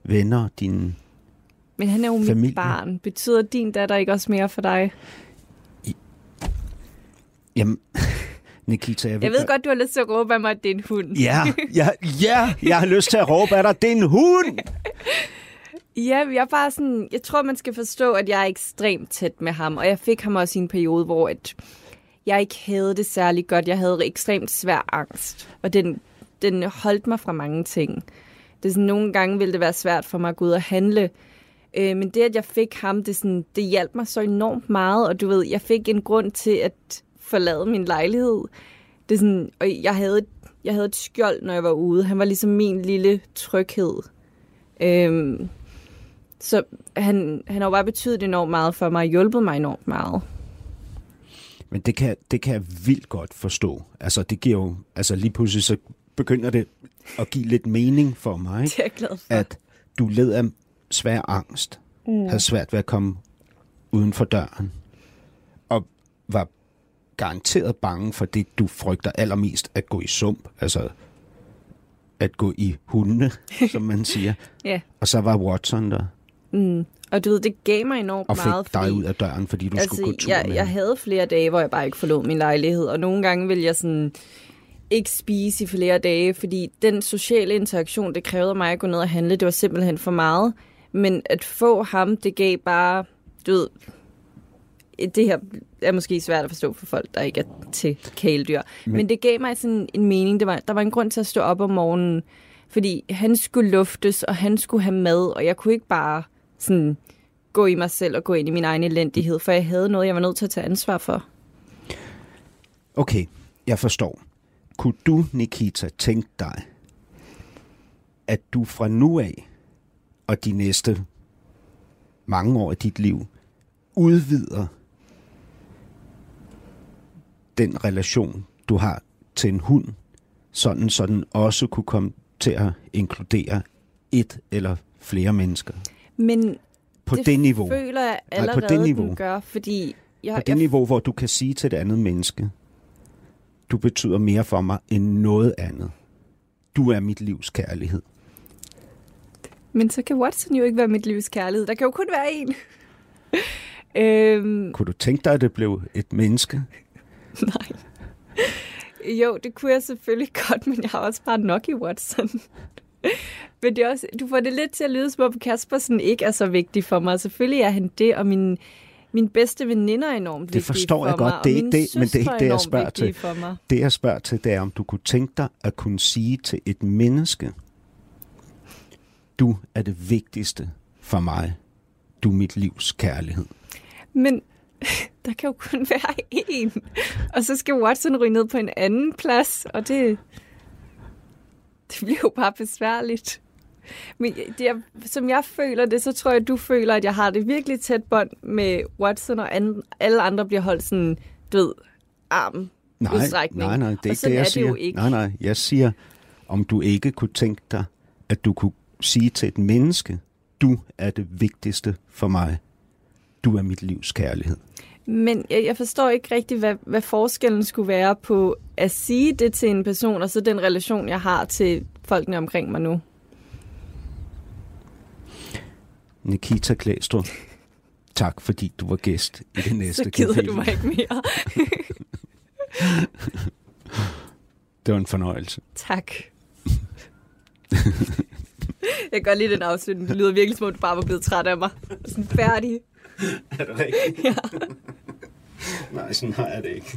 venner, dine Men han er jo Familie. mit barn. Betyder din datter ikke også mere for dig? Jamen, *laughs* Nikita, jeg, Jeg ved godt, du har lyst til at råbe af mig, at det er en hund. Ja, ja, ja, jeg har lyst til at råbe af dig, det er en hund! *laughs* Ja, jeg er bare sådan, jeg tror, man skal forstå, at jeg er ekstremt tæt med ham, og jeg fik ham også i en periode, hvor at jeg ikke havde det særlig godt. Jeg havde ekstremt svær angst, og den, den holdt mig fra mange ting. Det er sådan, nogle gange ville det være svært for mig at gå ud og handle, øh, men det, at jeg fik ham, det, sådan, det hjalp mig så enormt meget, og du ved, jeg fik en grund til at forlade min lejlighed. Det er sådan, og jeg havde, jeg havde et skjold, når jeg var ude. Han var ligesom min lille tryghed. Øhm, så han, han har jo bare betydet enormt meget for mig og hjulpet mig enormt meget. Men det kan, det kan jeg vildt godt forstå. Altså, det giver jo, altså lige pludselig så begynder det at give lidt mening for mig, ikke? *laughs* Det er jeg glad for. at du led af svær angst, mm. havde svært ved at komme uden for døren, og var garanteret bange for det, du frygter allermest, at gå i sump, altså at gå i hundene, *laughs* som man siger. Ja. Og så var Watson der Mm. Og du ved, det gav mig enormt og fik meget, dig fordi ud af døren, fordi du skulle gå altså, tur jeg, med jeg havde flere dage, hvor jeg bare ikke forlod min lejlighed, og nogle gange ville jeg sådan ikke spise i flere dage, fordi den sociale interaktion, det krævede mig at gå ned og handle, det var simpelthen for meget. Men at få ham, det gav bare, du ved, det her er måske svært at forstå for folk, der ikke er til kæledyr. Men, Men det gav mig sådan en mening. Det var, der var en grund til at stå op om morgenen, fordi han skulle luftes, og han skulle have mad, og jeg kunne ikke bare sådan gå i mig selv og gå ind i min egen elendighed, for jeg havde noget, jeg var nødt til at tage ansvar for. Okay, jeg forstår. Kunne du, Nikita, tænke dig, at du fra nu af og de næste mange år af dit liv udvider den relation, du har til en hund, sådan så den også kunne komme til at inkludere et eller flere mennesker? Men På det, det, niveau. føler jeg Nej, allerede, på det niveau. den gør, fordi jeg, På det jeg, niveau, hvor du kan sige til det andet menneske, du betyder mere for mig end noget andet. Du er mit livs kærlighed. Men så kan Watson jo ikke være mit livs kærlighed. Der kan jo kun være en. *laughs* øhm, Kunne du tænke dig, at det blev et menneske? *laughs* nej. Jo, det kunne jeg selvfølgelig godt, men jeg har også bare nok i Watson. Men det er også, du får det lidt til at lyde, som om Kaspersen ikke er så vigtig for mig. Selvfølgelig er han det, og min, min bedste veninder er enormt Det forstår for jeg godt, mig, det er ikke det, men det er ikke det, jeg spørger til. For mig. Det, jeg spørger til, det er, om du kunne tænke dig at kunne sige til et menneske, du er det vigtigste for mig. Du er mit livs kærlighed. Men *laughs* der kan jo kun være én. Og så skal Watson ryge ned på en anden plads, og det, det bliver jo bare besværligt. Men det som jeg føler det, så tror jeg, at du føler, at jeg har det virkelig tæt bånd med Watson, og anden, alle andre bliver holdt sådan, du ved, arm Nej, udstrækning. nej, nej, det er ikke det, jeg er det siger. jo ikke. Nej, nej, jeg siger, om du ikke kunne tænke dig, at du kunne sige til et menneske, du er det vigtigste for mig. Du er mit livs kærlighed. Men jeg, jeg forstår ikke rigtig, hvad, hvad forskellen skulle være på at sige det til en person, og så den relation, jeg har til folkene omkring mig nu. Nikita Klæstrup, tak fordi du var gæst i det *laughs* næste Så gider kapitel. du mig ikke mere. *laughs* Det var en fornøjelse. tak. jeg kan godt lide den afslutning. Det lyder virkelig som om, du bare var blevet træt af mig. Sådan færdig. *laughs* Er det rigtigt? Ja. Nej, sådan har jeg det ikke.